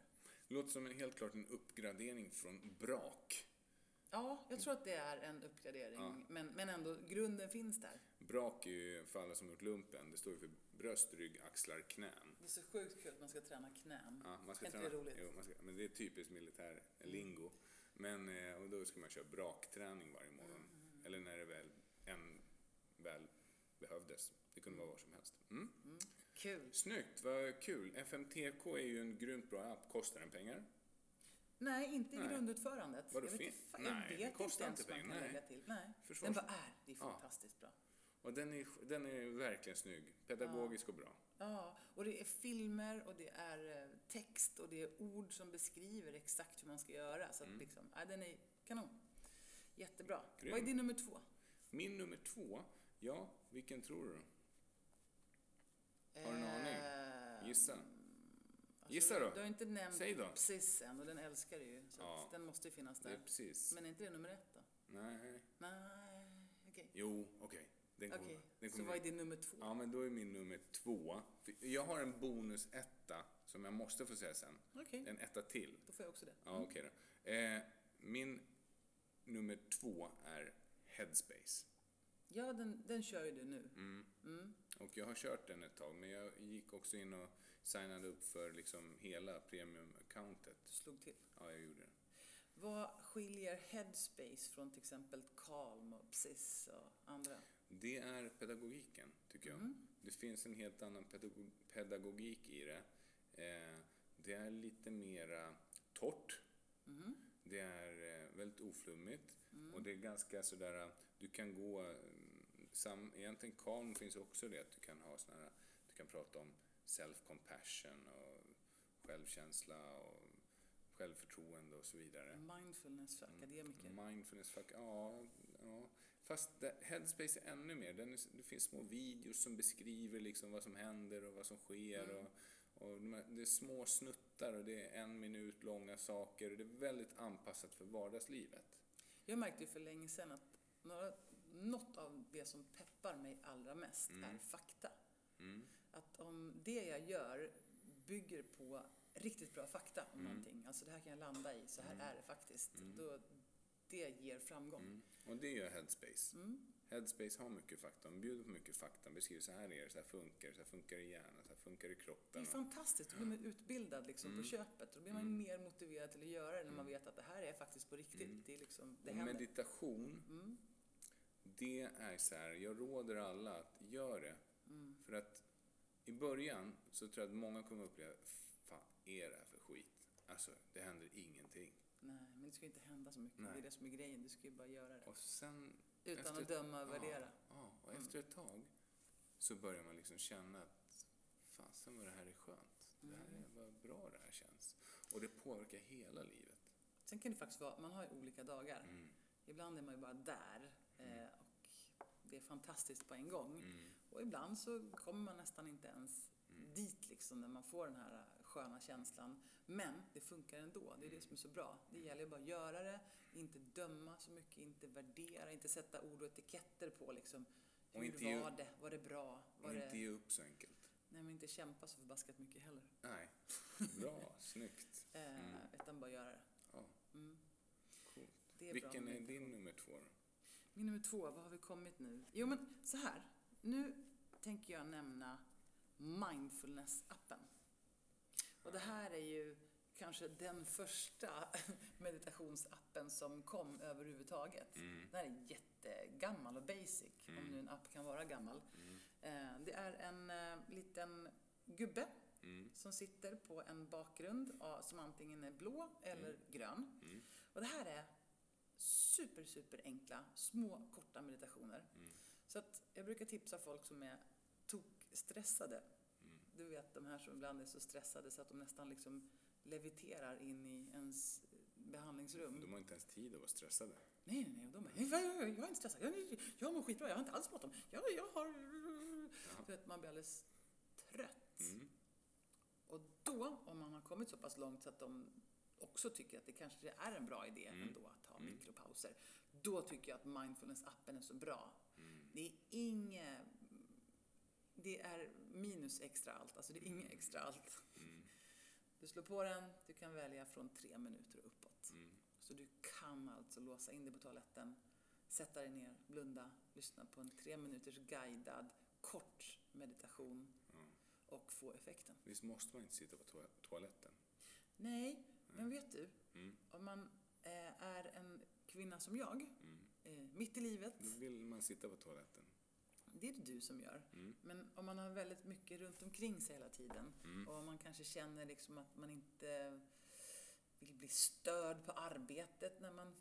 Låter som en helt klart en uppgradering från brak. Ja, jag tror att det är en uppgradering. Ja. Men, men ändå, grunden finns där. Brak är ju, för alla som gjort lumpen, det står ju för bröst, rygg, axlar, knän. Det är så sjukt kul att man ska träna knän. Ja, man ska är inte träna, det roligt? Jo, man ska, men det är typiskt militär lingo. Men eh, och då ska man köra brakträning varje morgon. Mm. Eller när det väl, en väl behövdes. Det kunde vara var som helst. Mm. Kul. Snyggt, vad kul. FMTK är ju en grymt bra app. Kostar den pengar? Nej, inte i Nej. grundutförandet. Vadå, jag vet, fin- inte fa- Nej, jag det vet kostar inte ens pengar. lägga till. Nej. Försvars- Den bara är. Det är Ja. fantastiskt bra. Och den är, den är verkligen snygg. Pedagogisk och bra. Ja, och det är filmer och det är eh, text och det är ord som beskriver exakt hur man ska göra. Så Mm. liksom, ja, den är kanon. Jättebra. Grym. Vad är din nummer två? Min nummer två, ja, vilken tror du? Har du en aning? Eh, Gissa. Alltså, Gissa då. Du har inte nämnt Säg då. precis än och den älskar du ju. Så Ja. den måste ju finnas Det är där. precis. Men är inte det nummer ett då? Nej. Nej, okej. Jo, okej. Den kommer. Okej, Den så vad är din nummer två? Ja, men då är min nummer två. Jag har en bonus etta som jag måste få säga sen. Okej, En etta till. då får jag också det. Ja, okej då. Eh, min nummer två är Headspace. Ja, den, den kör ju du nu. Mm. Och jag har kört den ett tag, men jag gick också in och signade upp för liksom hela premium-accountet. Du slog till. Ja, jag gjorde det. Vad skiljer Headspace från till exempel Calm och Psis och andra? Det är pedagogiken, tycker jag. Mm. Det finns en helt annan pedago- pedagogik i det. Eh, det är lite mera torrt. Mm. Det är eh, väldigt oflummigt. Och det är ganska sådär, du kan gå, mm, sam, egentligen calm finns också det, att du kan ha sådana du kan prata om self-compassion och självkänsla och självförtroende och så vidare. Mindfulness för akademiker. Mindfulness, fuck, ja, ja. Fast det, Headspace är ännu mer. Den det finns små videos som beskriver liksom vad som händer och vad som sker. Och, och de här, det är små snuttar och det är en minut långa saker. Och det är väldigt anpassat för vardagslivet. Jag märkte ju för länge sedan att några, något av det som peppar mig allra mest är fakta. Mm. Att om det jag gör bygger på riktigt bra fakta om Mm. någonting, alltså det här kan jag landa i, så här är det faktiskt, då det ger framgång. Mm. Och det gör Headspace. Mm. Headspace har mycket fakta. De bjuder på mycket fakta. De beskriver så här är det, så här funkar det, så här funkar det i hjärnan, så här funkar det i Det kroppen. är fantastiskt, då blir man utbildad liksom Mm. på köpet. Då blir man ju mer motiverad till att göra det när man vet att det här är faktiskt på riktigt. Det, är liksom, det händer. meditation, Mm. det är så här, jag råder alla att göra det. Mm. För att i början så tror jag att många kommer uppleva, fan är det här för skit? Alltså, det händer ingenting. Nej, men det ska ju inte hända så mycket. Nej. Det är det som är grejen, du ska ju bara göra det. Och sen... Utan efter- att döma och värdera. Mm. Ja, ja, och efter ett tag så börjar man liksom känna att fasen vad det här är skönt. Det här Mm. är vad bra det här känns. Och det påverkar hela livet. Sen kan det faktiskt vara, man har ju olika dagar. Mm. Ibland är man ju bara där eh, och det är fantastiskt på en gång. Mm. Och ibland så kommer man nästan inte ens dit liksom när man får den här sköna känslan. Men det funkar ändå, det är det som är så bra. Det gäller ju bara att göra det, inte döma så mycket, inte värdera, inte sätta ord och etiketter på liksom. Hur inte var det? Var det bra? Var Och det... inte ge upp så enkelt. Nej, men inte kämpa så förbaskat mycket heller. Nej. (laughs) Bra, snyggt. Eh, Utan bara göra det. Ja, Mm. coolt. Det är Vilken är din nummer två då? Min nummer två, vad har vi kommit nu? Jo men så här, nu tänker jag nämna mindfulness-appen. Och det här är ju kanske den första (laughs) meditationsappen som kom överhuvudtaget. Mm. Den är jättegammal och basic, om nu en app kan vara gammal. Mm. Eh, Det är en eh, liten gubbe Mm. som sitter på en bakgrund som antingen är blå eller grön. Mm. Och det här är super, super enkla, små, korta meditationer. Mm. Så att jag brukar tipsa folk som är tokstressade. Mm. Du vet de här som ibland är så stressade så att de nästan liksom leviterar in i ens behandlingsrum. De har inte ens tid att vara stressade. Nej, nej, nej. De bara, "Nej, jag, jag, jag är inte stressad. Jag, jag mår skitbra. Jag har inte alls bråttom. Jag, jag har... Du vet, man blir alldeles trött. Mm. Och då, om man har kommit så pass långt så att de också tycker att det kanske är en bra idé Mm. ändå att ha mikropauser, då tycker jag att mindfulness-appen är så bra. Mm. Det är inget... Det är minus extra allt, alltså det är inget extra allt. Mm. Du slår på den, du kan välja från tre minuter och uppåt. Mm. Så du kan alltså låsa in dig på toaletten, sätta dig ner, blunda, lyssna på en tre minuters guidad kort meditation och få effekten. Visst måste man inte sitta på toa- toaletten? Nej, men vet du? Mm. Om man eh, är en kvinna som jag, Mm. eh, mitt i livet, Då vill man sitta på toaletten. Det är det du som gör. Mm. Men om man har väldigt mycket runt omkring sig hela tiden Mm. och om man kanske känner liksom att man inte vill bli störd på arbetet när man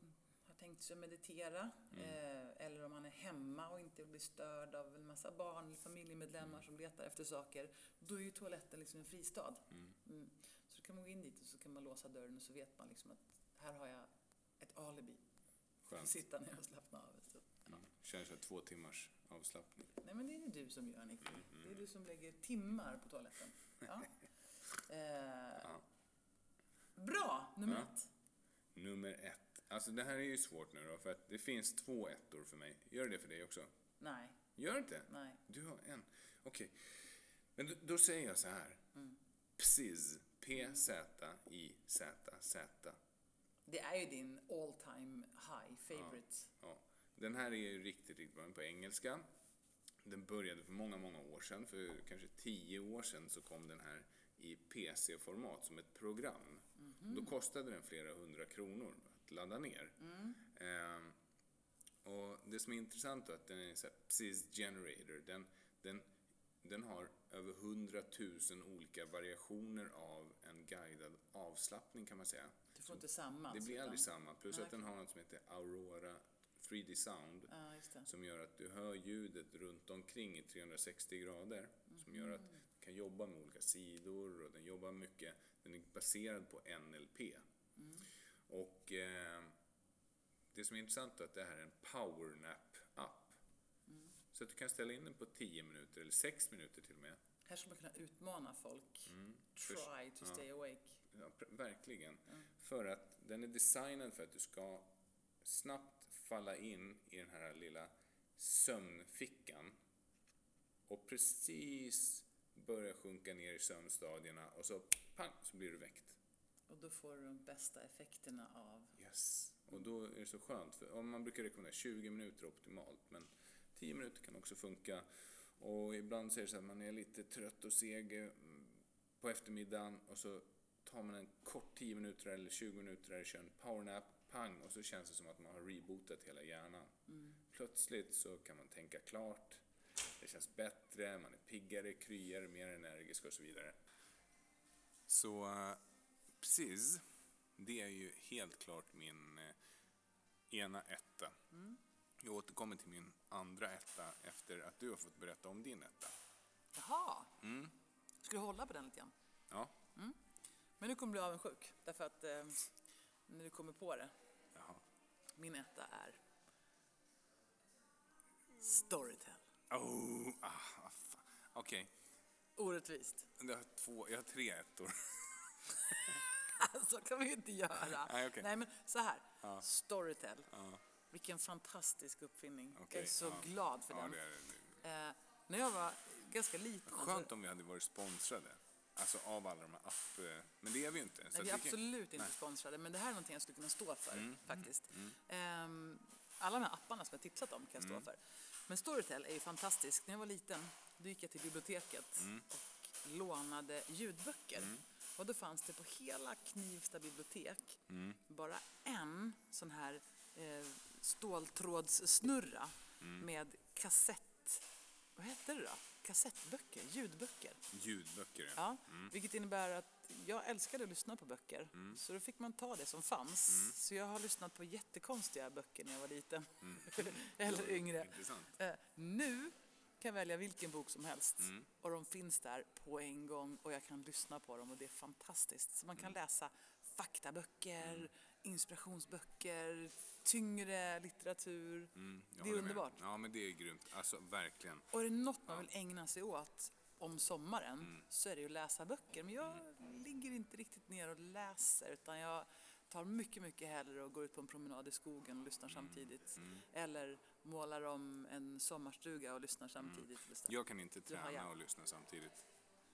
har tänkt sig att meditera. Mm. Eh, eller om man är hemma och inte vill bli störd av en massa barn eller familjemedlemmar som letar efter saker. Då är ju toaletten liksom en fristad. Mm. Så då kan man gå in dit och så kan man låsa dörren och så vet man liksom att här har jag ett alibi. Skönt. Sitta ner och slappna av. Ja. Mm. Känns som två timmars avslappning. Nej men det är det du som gör Nicky. Mm, Det är du som lägger timmar på toaletten. Ja. (laughs) Eh, Bra! Nummer Ja. ett. Nummer ett. Alltså det här är ju svårt nu då, för att det finns två ettor för mig. Gör det för dig också? Nej, Gör det inte? nej. Du har en. Okej. Men då, då säger jag så här. Psiz. P-Z-I-Z-Z. Det är ju din all time high favorite. Ja. Den här är ju riktigt, riktigt bra på engelska. Den började för många, många år sedan. För kanske tio år sedan så kom den här i PC-format som ett program. Då kostade den flera hundra kronor att ladda ner. Ehm, och det som är intressant är att den är så här, Psis Generator. Den, den, den har över hundratusen olika variationer av en guidad avslappning kan man säga. Du får inte samma. Det alltså, blir aldrig utan- samma. Plus Nej, att den har något som heter Aurora 3D Sound. Ja. Som gör att du hör ljudet runt omkring i 360 grader. Som gör att Mm. du kan jobba med olika sidor och den jobbar mycket. Den är baserad på NLP. Mm. Och eh, det som är intressant är att det här är en powernap-app. Mm. Så att du kan ställa in den på 10 minuter eller 6 minuter till och med. Här ska man kunna utmana folk. Try to Mm. ja. stay awake. Ja, verkligen. För att den är designad för att du ska snabbt falla in i den här lilla sömnfickan och precis börja sjunka ner i sömnstadierna och så pang så blir du väckt. Och då får du de bästa effekterna av... Yes. Och då är det så skönt. För man brukar rekommendera 20 minuter optimalt, men 10 minuter kan också funka. Och ibland så är det så att man är lite trött och seg eh, på eftermiddagen och så tar man en kort 10 minuter eller 20 minuter eller kör en powernap, pang, och så känns det som att man har rebootat hela hjärnan. Plötsligt så kan man tänka klart, det känns bättre, man är piggare, kryare, mer energisk och så vidare. Så uh, precis, det är ju helt klart min eh, ena etta. Jag återkommer till min andra etta efter att du har fått berätta om din etta. Jaha! Mm. Ska du hålla på den lite grann? Ja, Men nu kommer du bli avundsjuk. Därför att eh, när du kommer på det. jaha. Min etta är Storytel. Oh, ah, ah, fan. Okej, Orättvist. jag har två, jag har tre ettor. (laughs) Så kan vi ju inte göra. Nej, okej. men så här. Storytel. Ja, Vilken fantastisk uppfinning. jag okej, är så ja. glad för ja, den. det är det. Eh, när jag var ganska liten. Skönt alltså- om vi hade varit sponsrade. Alltså av alla de här app... eh, Men det är vi ju inte. Nej, vi är vi kan- absolut inte. Mm, sponsrade, men det här är någonting jag skulle kunna stå för faktiskt. Ehm, alla de här apparna som jag tipsat om kan jag stå Mm. för. Men Storytel är ju fantastisk. När jag var liten då gick jag till biblioteket Mm. och lånade ljudböcker. Och då fanns det på hela Knivsta bibliotek Mm. bara en sån här eh, ståltrådssnurra Mm. med kassett... Vad hette det då? Kassettböcker, ljudböcker. Ljudböcker, Ja, vilket innebär att jag älskade att lyssna på böcker. Mm. Så då fick man ta det som fanns. Så jag har lyssnat på jättekonstiga böcker när jag var liten. (laughs) Eller yngre. Mm. Intressant. Eh, nu kan jag välja vilken bok som helst. Mm. Och de finns där på en gång och jag kan lyssna på dem och det är fantastiskt. Så man kan Mm. läsa faktaböcker, inspirationsböcker, tyngre litteratur. Mm, det är håller med. underbart. Ja, men det är grymt. Alltså, verkligen. Och är det något man vill ägna sig åt om sommaren Mm. så är det ju att läsa böcker. Men jag ligger inte riktigt ner och läser utan jag tar mycket, mycket hellre och går ut på en promenad i skogen och lyssnar Mm. samtidigt. Eller målar om en sommarstuga och lyssnar samtidigt. Lyssnar. Jag kan inte träna och lyssna samtidigt.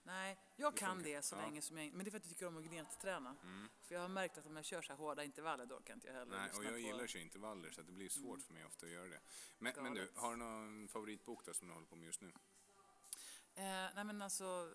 Nej, jag kan funkar. det så Ja. länge som jag... Men det är för att jag tycker om att gnetträna. För jag har märkt att om jag kör så här hårda intervaller då kan inte jag heller Nej, och jag gillar sig intervaller så det blir svårt för mig ofta att göra det. Men, men du, har du någon favoritbok då som du håller på med just nu? Eh, nej men alltså,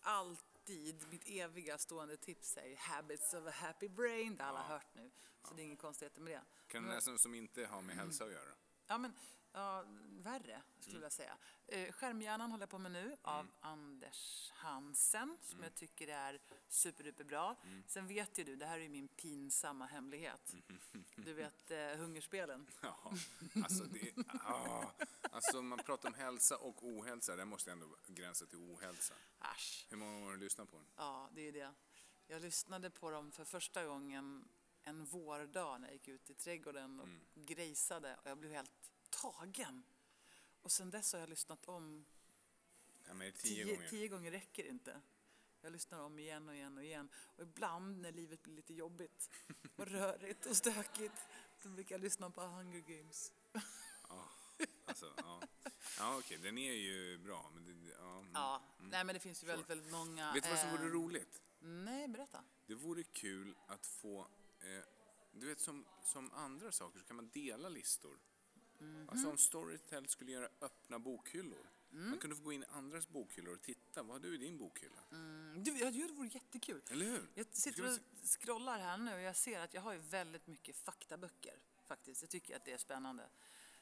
alltid mitt eviga stående tips är ju Habits of a Happy Brain, det alla har hört nu. Så det är inget konstigheter med det. Kan du läsa något som inte har med hälsa att göra? Ja, men ja, värre skulle jag säga. Eh, Skärmhjärnan håller jag på med nu av Anders Hansen som jag tycker är superduper bra. Sen vet ju du, det här är ju min pinsamma hemlighet. Du vet eh, hungerspelen. (laughs) Ja, alltså det... Ah, alltså man pratar om hälsa och ohälsa, där måste ändå gränsa till ohälsa. Äsch. Hur många år har du lyssnat på den? Ja, det är det. Jag lyssnade på dem för första gången en vårdag när jag gick ut i trädgården och grejsade och jag blev helt tagen. Och sen dess har jag lyssnat om Ja, men tio, tio, gånger. tio gånger räcker inte. Jag lyssnar om igen och igen och igen. Och ibland när livet blir lite jobbigt (laughs) och rörigt och stökigt då brukar jag lyssna på Hunger Games. Alltså, ja. Ja, okej, den är ju bra. Men det, ja, mm. Ja, nej men det finns ju väldigt, väldigt många. Vet du vad som vore eh, roligt? Nej, berätta. Det vore kul att få, eh, du vet som, som andra saker så kan man dela listor. Mhm. Alltså om Storytel skulle göra öppna bokhyllor. Mm. Man kunde få gå in i andras bokhyllor och titta, vad har du i din bokhylla? Mm, Du, ja, det vore jättekul. Eller hur? Jag sitter och scrollar här nu och jag ser att jag har ju väldigt mycket faktaböcker faktiskt. Jag tycker att det är spännande.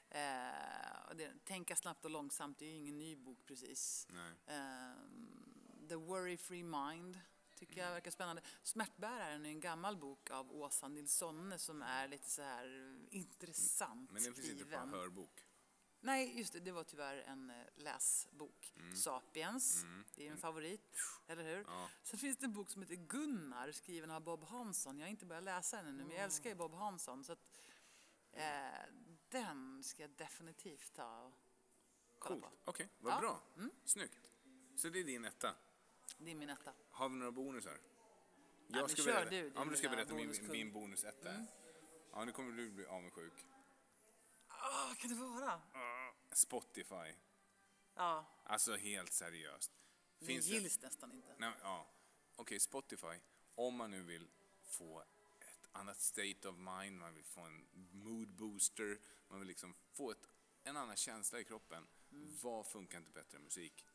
Eh, det, Tänka snabbt och långsamt, det är ju ingen ny bok precis. Eh, The Worry Free Mind tycker jag verkar spännande. Smärtbäraren är en gammal bok av Åsa Nilssonne som är lite så här intressant Men den finns inte på skriven. hörbok. Nej, just det, det var tyvärr en eh, läsbok. Sapiens, det är en favorit, eller hur? Mm. Ja. Sen finns det en bok som heter Gunnar, skriven av Bob Hansson. Jag har inte börjat läsa den ännu, men jag älskar ju Bob Hansson. Så att, eh, den ska jag definitivt ta och kolla Coolt. på. Okej, vad Ja. Mm. bra. Snyggt. Så det är din etta. Det är min etta. Har vi några bonusar? men ska kör berätta. du, ja, men du ska berätta min, min bonusetta. Mm. Ja, nu kommer du bli avundsjuk. Ah, kan det vara? Spotify. Ja, Alltså helt seriöst. det Finns det- gills nästan inte. Nej, ja. Okej, Spotify. Om man nu vill få ett annat state of mind, man vill få en mood booster, man vill liksom få ett, en annan känsla i kroppen. Vad funkar inte bättre än musik?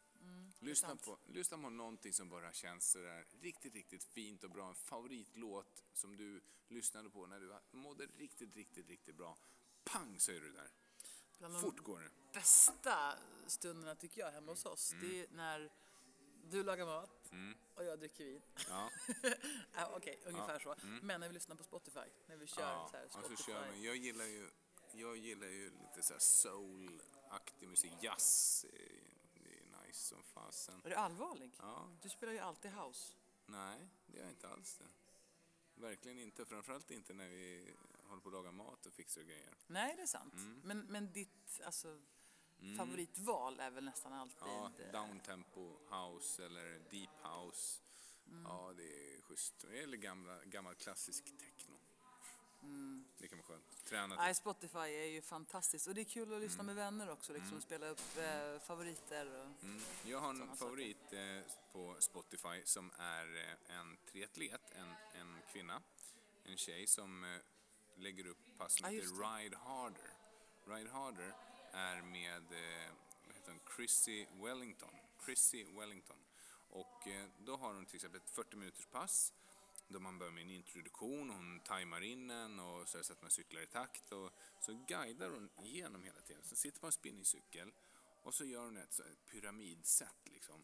Lyssna, sant. på, lyssna på någonting som bara känns sådär riktigt, riktigt fint och bra. En favoritlåt som du lyssnade på när du mådde riktigt, riktigt, riktigt bra. Pang så är du där. Bland de Fort går det. bästa stunderna tycker jag hemma hos oss, Mm. det är när du lagar mat och jag dricker vin. Ja. (laughs) Ja, Okej, ungefär så. Men när vi lyssnar på Spotify, när vi kör Ja, så här Spotify. så kör. Jag gillar ju, jag gillar ju lite så här soul-aktig musik. Jazz, är nice som fasen. Är du allvarlig? Ja, Du spelar ju alltid house. nej, det gör jag inte alls det. Verkligen inte. Framförallt inte när vi håller på att laga mat och fixar grejer. Nej, det är sant. Mm. Men, men ditt alltså, favoritval är väl nästan alltid... Ja, eh, downtempo house eller deep house. Mm. Ja, det är schysst. Eller gamla, gammal klassisk techno. Mm. Det kan vara skönt. Träna Nej. Spotify är ju fantastiskt. Och det är kul att lyssna Mm. med vänner också, liksom spela upp eh, favoriter. Och... Mm. Jag har en favorit eh, på Spotify som är eh, en triatlet, en, en kvinna, en tjej som eh, lägger upp pass som Ja, heter. Ride Harder. Ride Harder är med eh, vad heter hon? Chrissy Wellington. Chrissy Wellington. Och eh, då har hon till exempel ett 40 minuters pass då man börjar med en introduktion, hon tajmar in en och så, så att man cyklar i takt och så guidar hon igenom hela tiden. Så sitter på en spinningcykel och så gör hon ett, så, ett pyramidsätt liksom.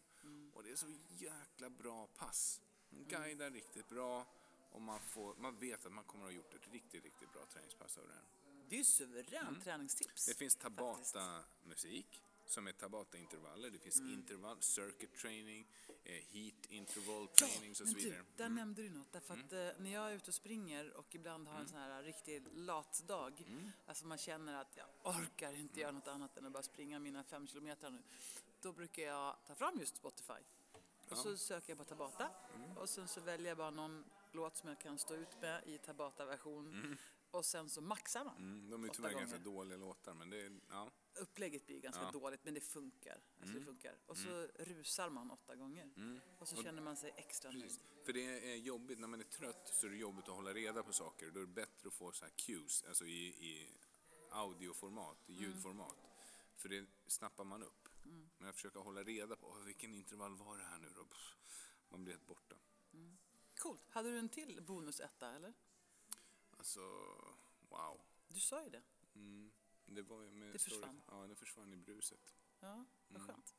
Och det är så jäkla bra pass. Hon guidar riktigt bra och man, får, man vet att man kommer att ha gjort ett riktigt, riktigt bra träningspass av det här. Det är ju suveränt träningstips. Mm. Det finns. Tabata-musik som är Tabata-intervaller. Det finns intervall, circuit training, eh, heat interval trainings och så vidare. Du, där nämnde du något. Därför att eh, när jag är ute och springer och ibland har en sån här riktig latdag, alltså man känner att jag orkar inte göra något annat än att bara springa mina fem kilometer nu, då brukar jag ta fram just Spotify. Och så söker jag på Tabata och sen så väljer jag bara någon låt som jag kan stå ut med i Tabata-version. Och sen så maxar man. Mm, de är tyvärr gånger. ganska dåliga låtar, men det är, ja. Upplägget blir ganska Ja. Mm. dåligt men det funkar. Alltså det funkar. Och så rusar man åtta gånger. Och så känner man sig extra nöjd. För det är jobbigt, när man är trött så är det jobbigt att hålla reda på saker. Då är det bättre att få så här cues, alltså i, i audioformat, i ljudformat. För det snappar man upp. Men jag försöker hålla reda på, "Åh, vilken intervall var det här nu då? Man blir helt borta. Coolt. Hade du en till bonusetta eller? Alltså, wow. Du sa ju det. Mm. Det var ju med Det story- försvann. Ja, det försvann i bruset. Ja, vad Mm. skönt.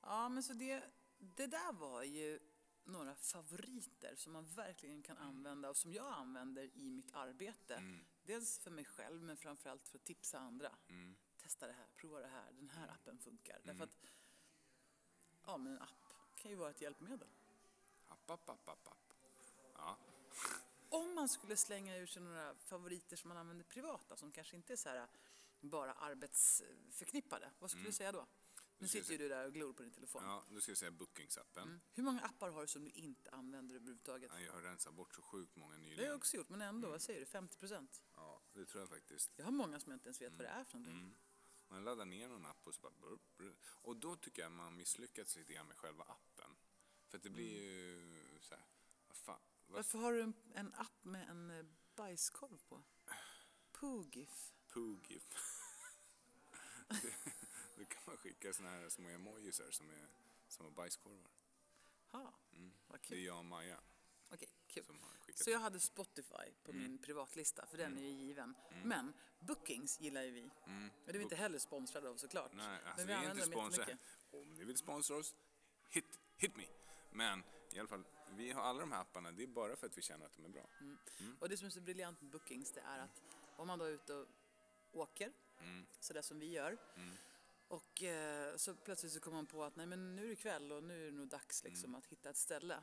Ja, men så det, det där var ju några favoriter som man verkligen kan Mm. använda och som jag använder i mitt arbete. Dels för mig själv men framförallt för att tipsa andra. Mm. Testa det här, prova det här, den här appen funkar. Därför att ja, men en app kan ju vara ett hjälpmedel. App, app, app, app, app. Ja, Om man skulle slänga ur sig några favoriter som man använder privata som kanske inte är så här bara arbetsförknippade, vad skulle du säga då? Nu sitter ju du där och glor på din telefon. ja, då ska jag säga Bookingsappen. Hur många appar har du som du inte använder överhuvudtaget? Ja, Jag har rensat bort så sjukt många Det har nyligen. jag också gjort, men ändå, vad säger du? 50 procent? Ja, det tror jag faktiskt. Jag har många som jag inte ens vet vad det är för någonting. Man laddar ner någon app och så bara... Brr, brr. Och då tycker jag man misslyckats lite grann med själva appen. För att det blir ju så här... Vad fan? Varför har du en, en app med en eh, bajskorv på? Poogif. Poogif. (laughs) då kan man skicka såna här små emojisar som är som är bajskorvar. Ha, vad Mm. Det är kul. jag och Maja Okej, kul. Så jag hade Spotify på min privatlista, för den är ju given. Men Bookings gillar ju vi. Mm. Och det är vi inte heller sponsrade av såklart. Nej, alltså Men vi är inte sponsrade. Om ni vill sponsra oss, hit, hit me. Men i alla fall, vi har alla de här apparna, det är bara för att vi känner att de är bra. Mm. Och det som är så briljant med Bookings det är att om man då är ute och åker, Mm. sådär som vi gör, och eh, så plötsligt så kommer man på att nej men nu är det kväll och nu är det nog dags liksom Mm. att hitta ett ställe.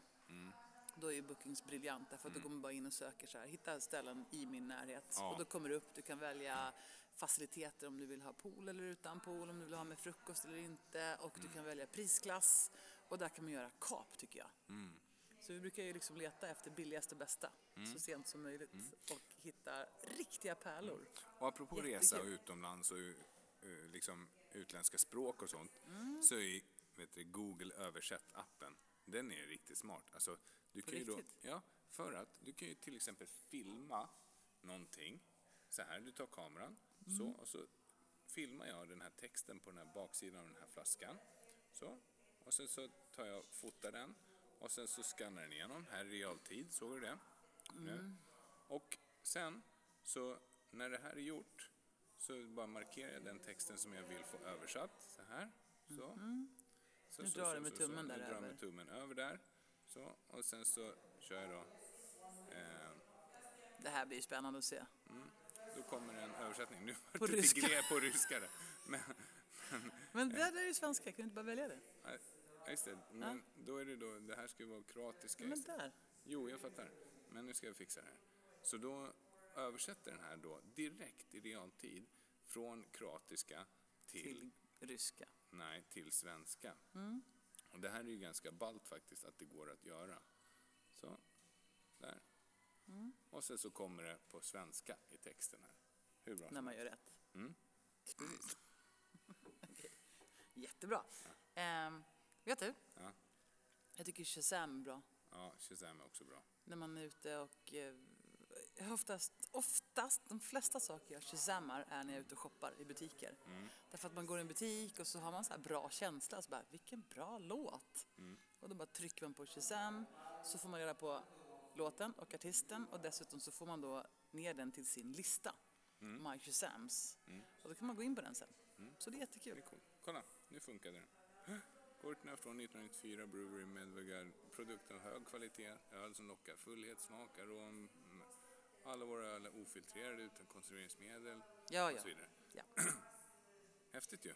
Då är ju Bookings briljant därför att då går man bara in och söker så här, hitta ställen i min närhet. Ja. Och då kommer det upp, du kan välja faciliteter om du vill ha pool eller utan pool, om du vill ha med frukost eller inte och du kan välja prisklass. Och där kan man göra kap tycker jag. Så vi brukar ju liksom leta efter billigaste bästa så sent som möjligt. Och hitta riktiga pärlor. Och apropå Jättekul. resa utomlands och eh, liksom utländska språk och sånt, så är vet du, Google översätt-appen, den är riktigt smart. Alltså, du På kan ju då, riktigt? ja, för att du kan ju till exempel filma någonting, så här, du tar kameran, så, och så filmar jag den här texten på den här baksidan av den här flaskan, så, och sen så tar jag, fotar den, och sen så skannar den igenom, här i realtid, såg du det? Nu. Och sen så när det här är gjort så bara markerar jag den texten som jag vill få översatt. Så här. Så. så Mm. Nu drar du med tummen där Nu drar över. med tummen över där. Så. Och sen så kör jag då. Eh, Det här blir ju spännande att se. då kommer en översättning. Nu På var det ryska. på ryska. där. (laughs) Men, Men det där är ju svenska, kan du inte bara välja det? nej, just det. Men då är det då, det här ska ju vara kroatiska. Men där. Jo, jag fattar. Men nu ska jag fixa det här. Så då översätter den här då direkt i realtid från kroatiska till, Till ryska. nej, till svenska. Mm. Och det här är ju ganska ballt faktiskt att det går att göra. Så, där. Mm. Och sen så kommer det på svenska i texten här. Hur bra När man gör rätt. Mm. (laughs) Okej. Jättebra. Ehm, vet du? Ja. Jag tycker Shazam är bra. Ja, Shazam är också bra. När man är ute och... Eh, oftast, oftast, de flesta saker jag shazammar är när jag är ute och shoppar i butiker. Mm. Därför att man går i en butik och så har man så här bra känsla. Så bara, vilken bra låt! Mm. Och då bara trycker man på Shazam så får man reda på låten och artisten och dessutom så får man då ner den till sin lista. Mm. My Shazams. Och då kan man gå in på den sen. Så det är Det jättekul. är coolt. Kolla, nu funkade den. Gortner från 1994, Brewery Medvegard. Produkten av hög kvalitet, öl som lockar, fullhet, smak, arom. mm. Alla våra öl är ofiltrerade utan konserveringsmedel Ja, och så vidare. ja. (clears throat) Häftigt ju.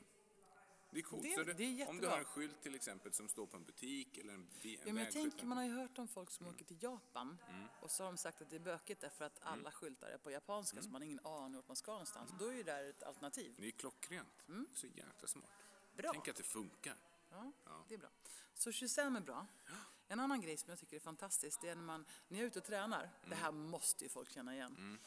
Det är coolt. Det- så det är om du har en skylt till exempel som står på en butik eller en, en Ja, men jag tänker, man har ju hört om folk som Mm. åker till Japan och så har de sagt att det är bökigt därför att Mm. alla skyltar är på japanska så man har ingen aning vart man ska någonstans. Då är ju det här ett alternativ. Det är klockrent. Så jäkla smart. Mm. Bra. Tänk att det funkar. Ja, Ja. det är bra. Så Shazam är bra. En annan grej som jag tycker är fantastisk det är när man, när jag är ute och tränar, det här måste ju folk känna igen.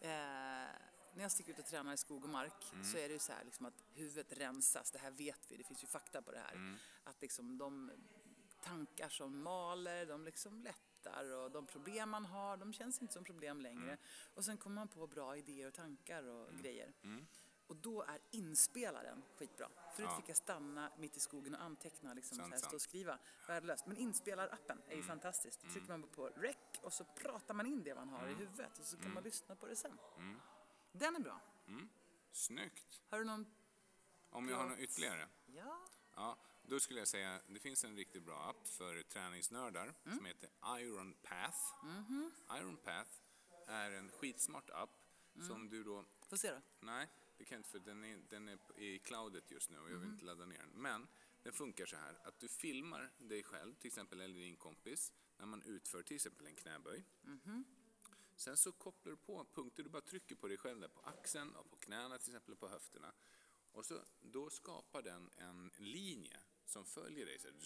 när jag sticker ut och tränar i skog och mark Mm. så är det ju så här liksom att huvudet rensas, det här vet vi, det finns ju fakta på det här. Mm. Att liksom de tankar som maler, de liksom lättar och de problem man har, de känns inte som problem längre. Mm. Och sen kommer man på bra idéer och tankar och grejer. Och då är inspelaren skitbra. Förut Ja. fick jag stanna mitt i skogen och anteckna, liksom, Sant, så här, stå och skriva. Värdelöst. Men inspelarappen är ju fantastiskt. Då trycker man på rec och så pratar man in det man har i huvudet och så kan man lyssna på det sen. Den är bra. Snyggt! Har du någon? Om jag har något ytterligare? Ja. Ja, då skulle jag säga det finns en riktigt bra app för träningsnördar som heter Iron Path. Iron Path är en skitsmart app som du då Får se då. Nej, det kan jag inte för den är, den är i cloudet just nu och jag vill inte ladda ner den. Men den funkar så här att du filmar dig själv till exempel eller din kompis när man utför till exempel en knäböj. Sen så kopplar du på punkter, du bara trycker på dig själv där på axeln och på knäna till exempel och på höfterna. Och så, då skapar den en linje som följer dig, så här,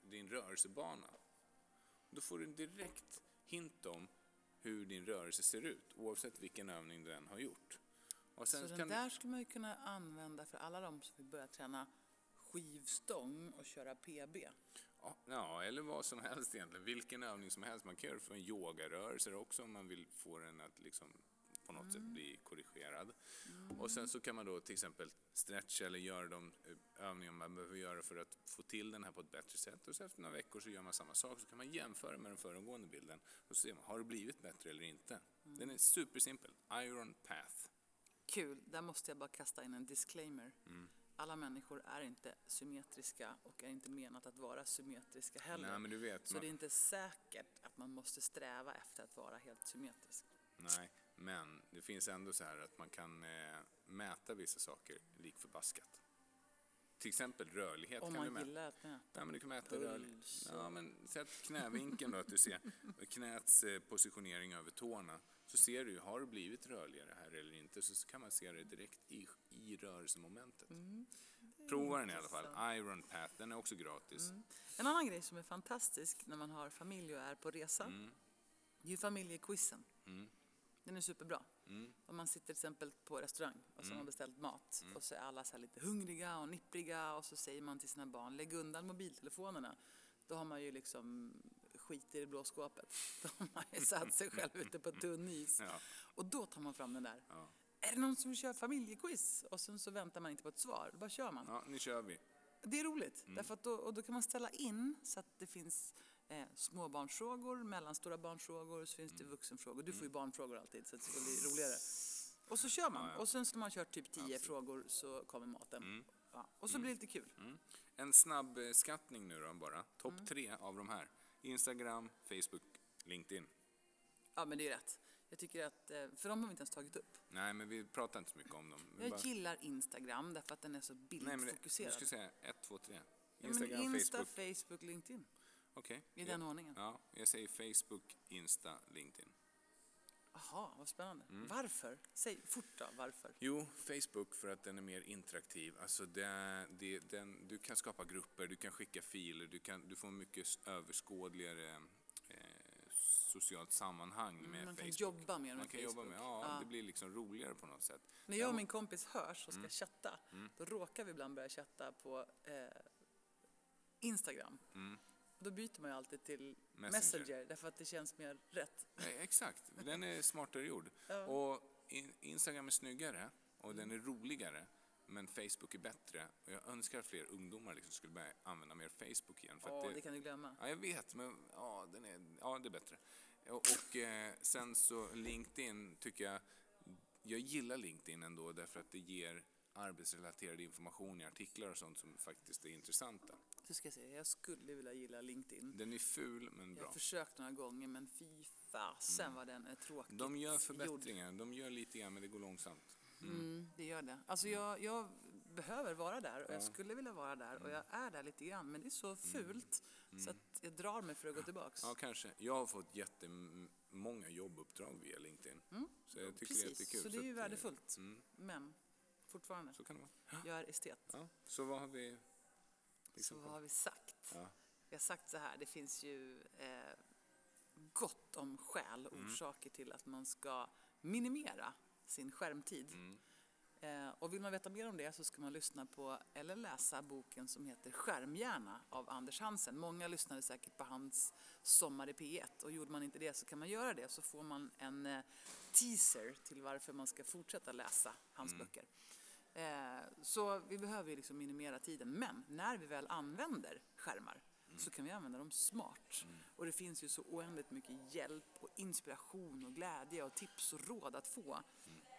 din rörelsebana. Då får du en direkt hint om hur din rörelse ser ut oavsett vilken övning den har gjort. Och sen Så den kan där skulle man ju kunna använda för alla de som vill börja träna skivstång och köra PB. Ja, eller vad som helst egentligen. Vilken övning som helst. Man kan göra för en yogarörelse också om man vill få den att liksom på något sätt bli korrigerad. Och sen så kan man då till exempel stretcha eller göra de eh, övningar man behöver göra för att få till den här på ett bättre sätt. Och så efter några veckor så gör man samma sak så kan man jämföra med den föregående bilden och så ser man, har det blivit bättre eller inte? Den är supersimpel. Iron Path. Kul, där måste jag bara kasta in en disclaimer. Mm. Alla människor är inte symmetriska och är inte menat att vara symmetriska heller. Nej, men du vet. Så man- det är inte säkert att man måste sträva efter att vara helt symmetrisk. Nej, men det finns ändå så här att man kan eh, mäta vissa saker lik förbaskat. Till exempel rörlighet Om kan du man mäta. gillar att mäta. Nej, men du kan mäta rörlighet. Ja, men sätt knävinkeln då, att du ser knäts eh, positionering över tårna. Så ser du, har du blivit rörligare här eller inte? Så kan man se det direkt i, i rörelsemomentet. Mm, Prova den i alla fall. Iron Path, den är också gratis. Mm. En annan grej som är fantastisk när man har familj och är på resa, det är ju familjequizen. Den är superbra. Om man sitter till exempel på restaurang och så har man beställt mat och så är alla så lite hungriga och nippriga och så säger man till sina barn, lägg undan mobiltelefonerna. Då har man ju liksom skit i det blå skåpet. (laughs) Då har ju satt sig själv ute på tunn is. Ja. Och då tar man fram den där. Ja. Är det någon som vill köra familjequiz? Och sen så väntar man inte på ett svar, då bara kör man. ja, nu kör vi. Det är roligt, därför att då, och då kan man ställa in så att det finns eh, småbarnsfrågor, mellanstora barnfrågor, så finns det vuxenfrågor. Du får ju barnfrågor alltid, så det blir roligare. Och så kör man. Ja, ja. Och sen så när man kört typ tio frågor så kommer maten. Ja. Och så blir det lite kul. En snabb skattning nu då bara. Topp Mm. tre av de här. Instagram, Facebook, LinkedIn. Ja, men det är rätt. Jag tycker att, eh, för de har vi inte ens tagit upp. Nej, men vi pratar inte så mycket om dem. Vi Jag bara- gillar Instagram därför att den är så Nej, men du bildfokuserad. ska säga ett, två, tre. Ja, men Instagram, Insta, Facebook. Facebook, LinkedIn. Okej. I Ja. den ordningen. Ja, jag säger Facebook, Insta, LinkedIn. Jaha, vad spännande. Mm. Varför? Säg fort då, varför? Jo, Facebook för att den är mer interaktiv. Alltså det, det, den, du kan skapa grupper, du kan skicka filer, du, kan, du får mycket överskådligare eh, socialt sammanhang med Mm, man kan Facebook. jobba mer med Man kan jobba med, Facebook. ja, Ja. det blir liksom roligare på något sätt. När jag och min kompis hörs och ska Mm. chatta, då råkar vi ibland börja chatta på eh, Instagram. Då byter man ju alltid till Mm. Messenger. Messenger. därför att det känns mer rätt. Nej, exakt, den är smartare gjord. Ja. Och in, Instagram är snyggare och den är roligare. Men Facebook är bättre. Och jag önskar att fler ungdomar liksom skulle börja använda mer Facebook igen. För Ja, det... det, kan du glömma. Ja, jag vet, men ja, den är, ja, det är bättre. Och, och eh, sen så LinkedIn tycker jag, jag gillar LinkedIn ändå därför att det ger arbetsrelaterad information i artiklar och sånt som faktiskt är intressanta. Så ska jag säga, jag skulle vilja gilla LinkedIn. Den är ful men Jag bra. har försökt några gånger men fy fasen vad den är tråkigt De gör gjord. förbättringar, de gör lite grann men det går långsamt. Mm, det gör det. Alltså jag, jag behöver vara där och jag skulle vilja vara där och jag är där lite grann men det är så fult så att jag drar mig för att gå tillbaks. Ja, kanske. Jag har fått jättemånga jobbuppdrag via LinkedIn. Så jag tycker det är Precis, jättekul. så det är ju eh, värdefullt. Mm, Men fortfarande, så kan det vara. jag är estet. Ja, så vad har vi? Så liksom vad har vi sagt? Ja. Vi har sagt så här, det finns ju eh, gott om skäl och Mm. orsaker till att man ska minimera sin skärmtid. Eh, och vill man veta mer om det så ska man lyssna på eller läsa boken som heter Skärmhjärna av Anders Hansen. Många lyssnade säkert på hans Sommar i P1 och gjorde man inte det så kan man göra det så får man en eh, teaser till varför man ska fortsätta läsa hans böcker. Eh, så vi behöver liksom minimera tiden. Men när vi väl använder skärmar så kan vi använda dem smart. Och det finns ju så oändligt mycket hjälp och inspiration och glädje och tips och råd att få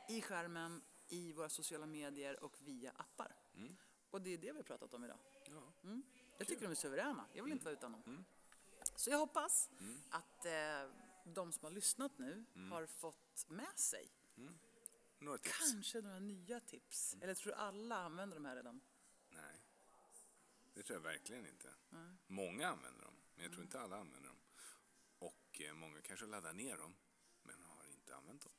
i skärmen, i våra sociala medier och via appar. Och det är det vi har pratat om idag. Ja. Mm. Jag tycker de är suveräna. Jag vill inte vara utan dem. Så jag hoppas att eh, de som har lyssnat nu har fått med sig Några tips? kanske några nya tips. Eller tror du alla använder de här redan? Nej, det tror jag verkligen inte. Många använder dem, men jag tror inte alla använder dem. Och eh, många kanske laddar ner dem, men har inte använt dem.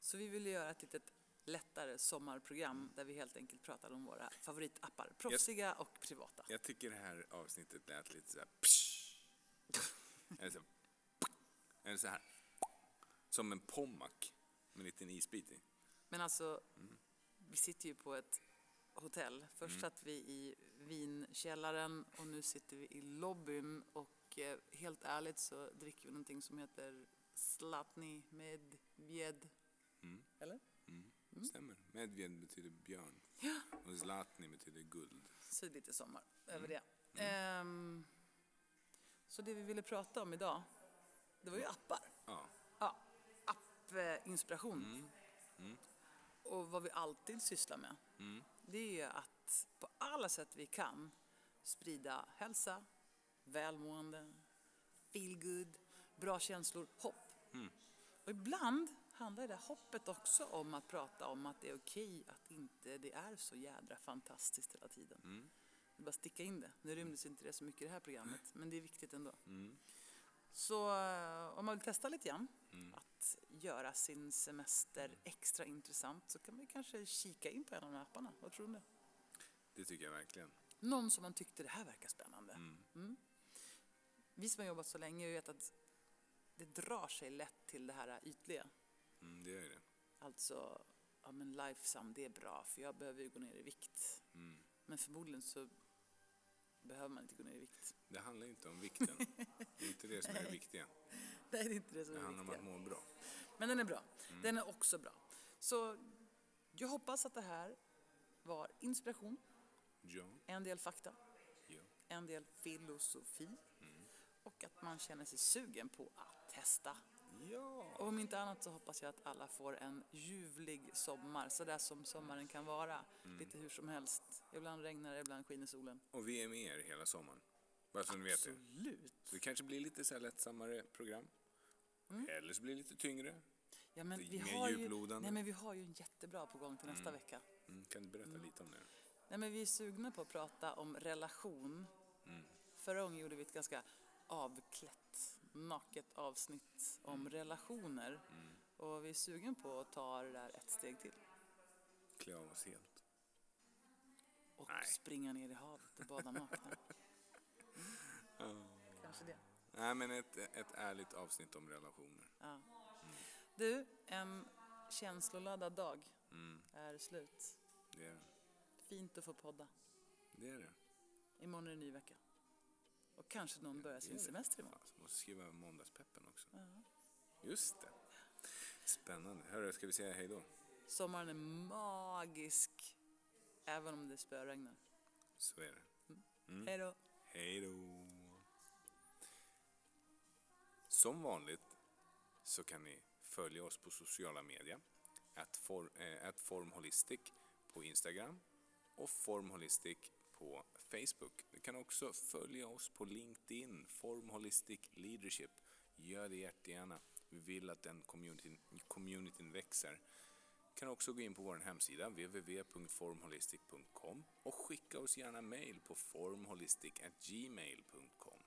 Så vi vill göra ett litet lättare sommarprogram där vi helt enkelt pratar om våra favoritappar. Proffsiga och privata. Jag tycker det här avsnittet lät lite så här... Psh. Eller så, eller så här. Som en pommac med en liten isbit i. Men alltså, vi sitter ju på ett hotell. Först satt vi i vinkällaren och nu sitter vi i lobbyn och eh, helt ärligt så dricker vi någonting som heter Slatni med bjed. Eller? Stämmer. Medved betyder björn. Och Zlatni betyder guld. Så det är lite sommar över det. Ehm, så det vi ville prata om idag, det var ju appar. Ja. Ja, appinspiration. Och vad vi alltid sysslar med, det är att på alla sätt vi kan sprida hälsa, välmående, feel good, bra känslor, hopp. Och ibland handlar det hoppet också om att prata om att det är okej att inte det är så jädra fantastiskt hela tiden. Det är bara sticka in det. Nu rymdes inte det så mycket i det här programmet, men det är viktigt ändå. Så eh, om man vill testa lite grann att göra sin semester extra intressant så kan man kanske kika in på en av de här apparna. Vad tror du det? Det tycker jag verkligen. Någon som man tyckte det här verkar spännande. Mm. Vi som har jobbat så länge vet att det drar sig lätt till det här ytliga. Mm, det gör ju det. Alltså, ja men Lifesum, det är bra för jag behöver ju gå ner i vikt. Men förmodligen så behöver man inte gå ner i vikt. Det handlar inte om vikten. Det är inte det som är det (laughs) viktiga. (laughs) Nej, det är inte det som Det är handlar om att må bra. Men den är bra. Den är också bra. Så jag hoppas att det här var inspiration, Ja. en del fakta, ja. en del filosofi och att man känner sig sugen på att testa. Ja. Och om inte annat så hoppas jag att alla får en ljuvlig sommar, så där som sommaren kan vara. Lite hur som helst. Ibland regnar det, ibland skiner solen. Och vi är med er hela sommaren. Bara så ni vet det. Absolut. Det kanske blir lite så här lättsammare program. Eller så blir det lite tyngre. Ja, men vi har, ju, nej, men vi har ju en jättebra på gång till nästa vecka. Mm, kan du berätta lite om det? Nej, men vi är sugna på att prata om relation. Förra gången gjorde vi ett ganska avklätt, naket avsnitt om relationer. Och vi är sugen på att ta det där ett steg till. Klä av oss helt. Och Nej. springa ner i havet och bada nakna. (laughs) Mm. Nej, men ett, ett ärligt avsnitt om relationer. Ja. Du, en känsloladdad dag Mm, är slut. det är det. Fint att få podda. Det är det. Imorgon är det en ny vecka. Och kanske någon börjar sin semester imorgon. Fan, måste skriva måndagspeppen också. Just det. Spännande. Hörru, ska vi säga hej då? Sommaren är magisk, även om det spöregnar. Så är det. Hej då! Hej då. Som vanligt så kan ni följa oss på sociala medier. Att for, eh, formholistic på Instagram och formholistic på Facebook. Du kan också följa oss på LinkedIn, Formholistic Leadership. Gör det jättegärna. Vi vill att den communityn, communityn växer. Ni kan också gå in på vår hemsida www.formholistic.com och skicka oss gärna mail på formholistic@gmail.com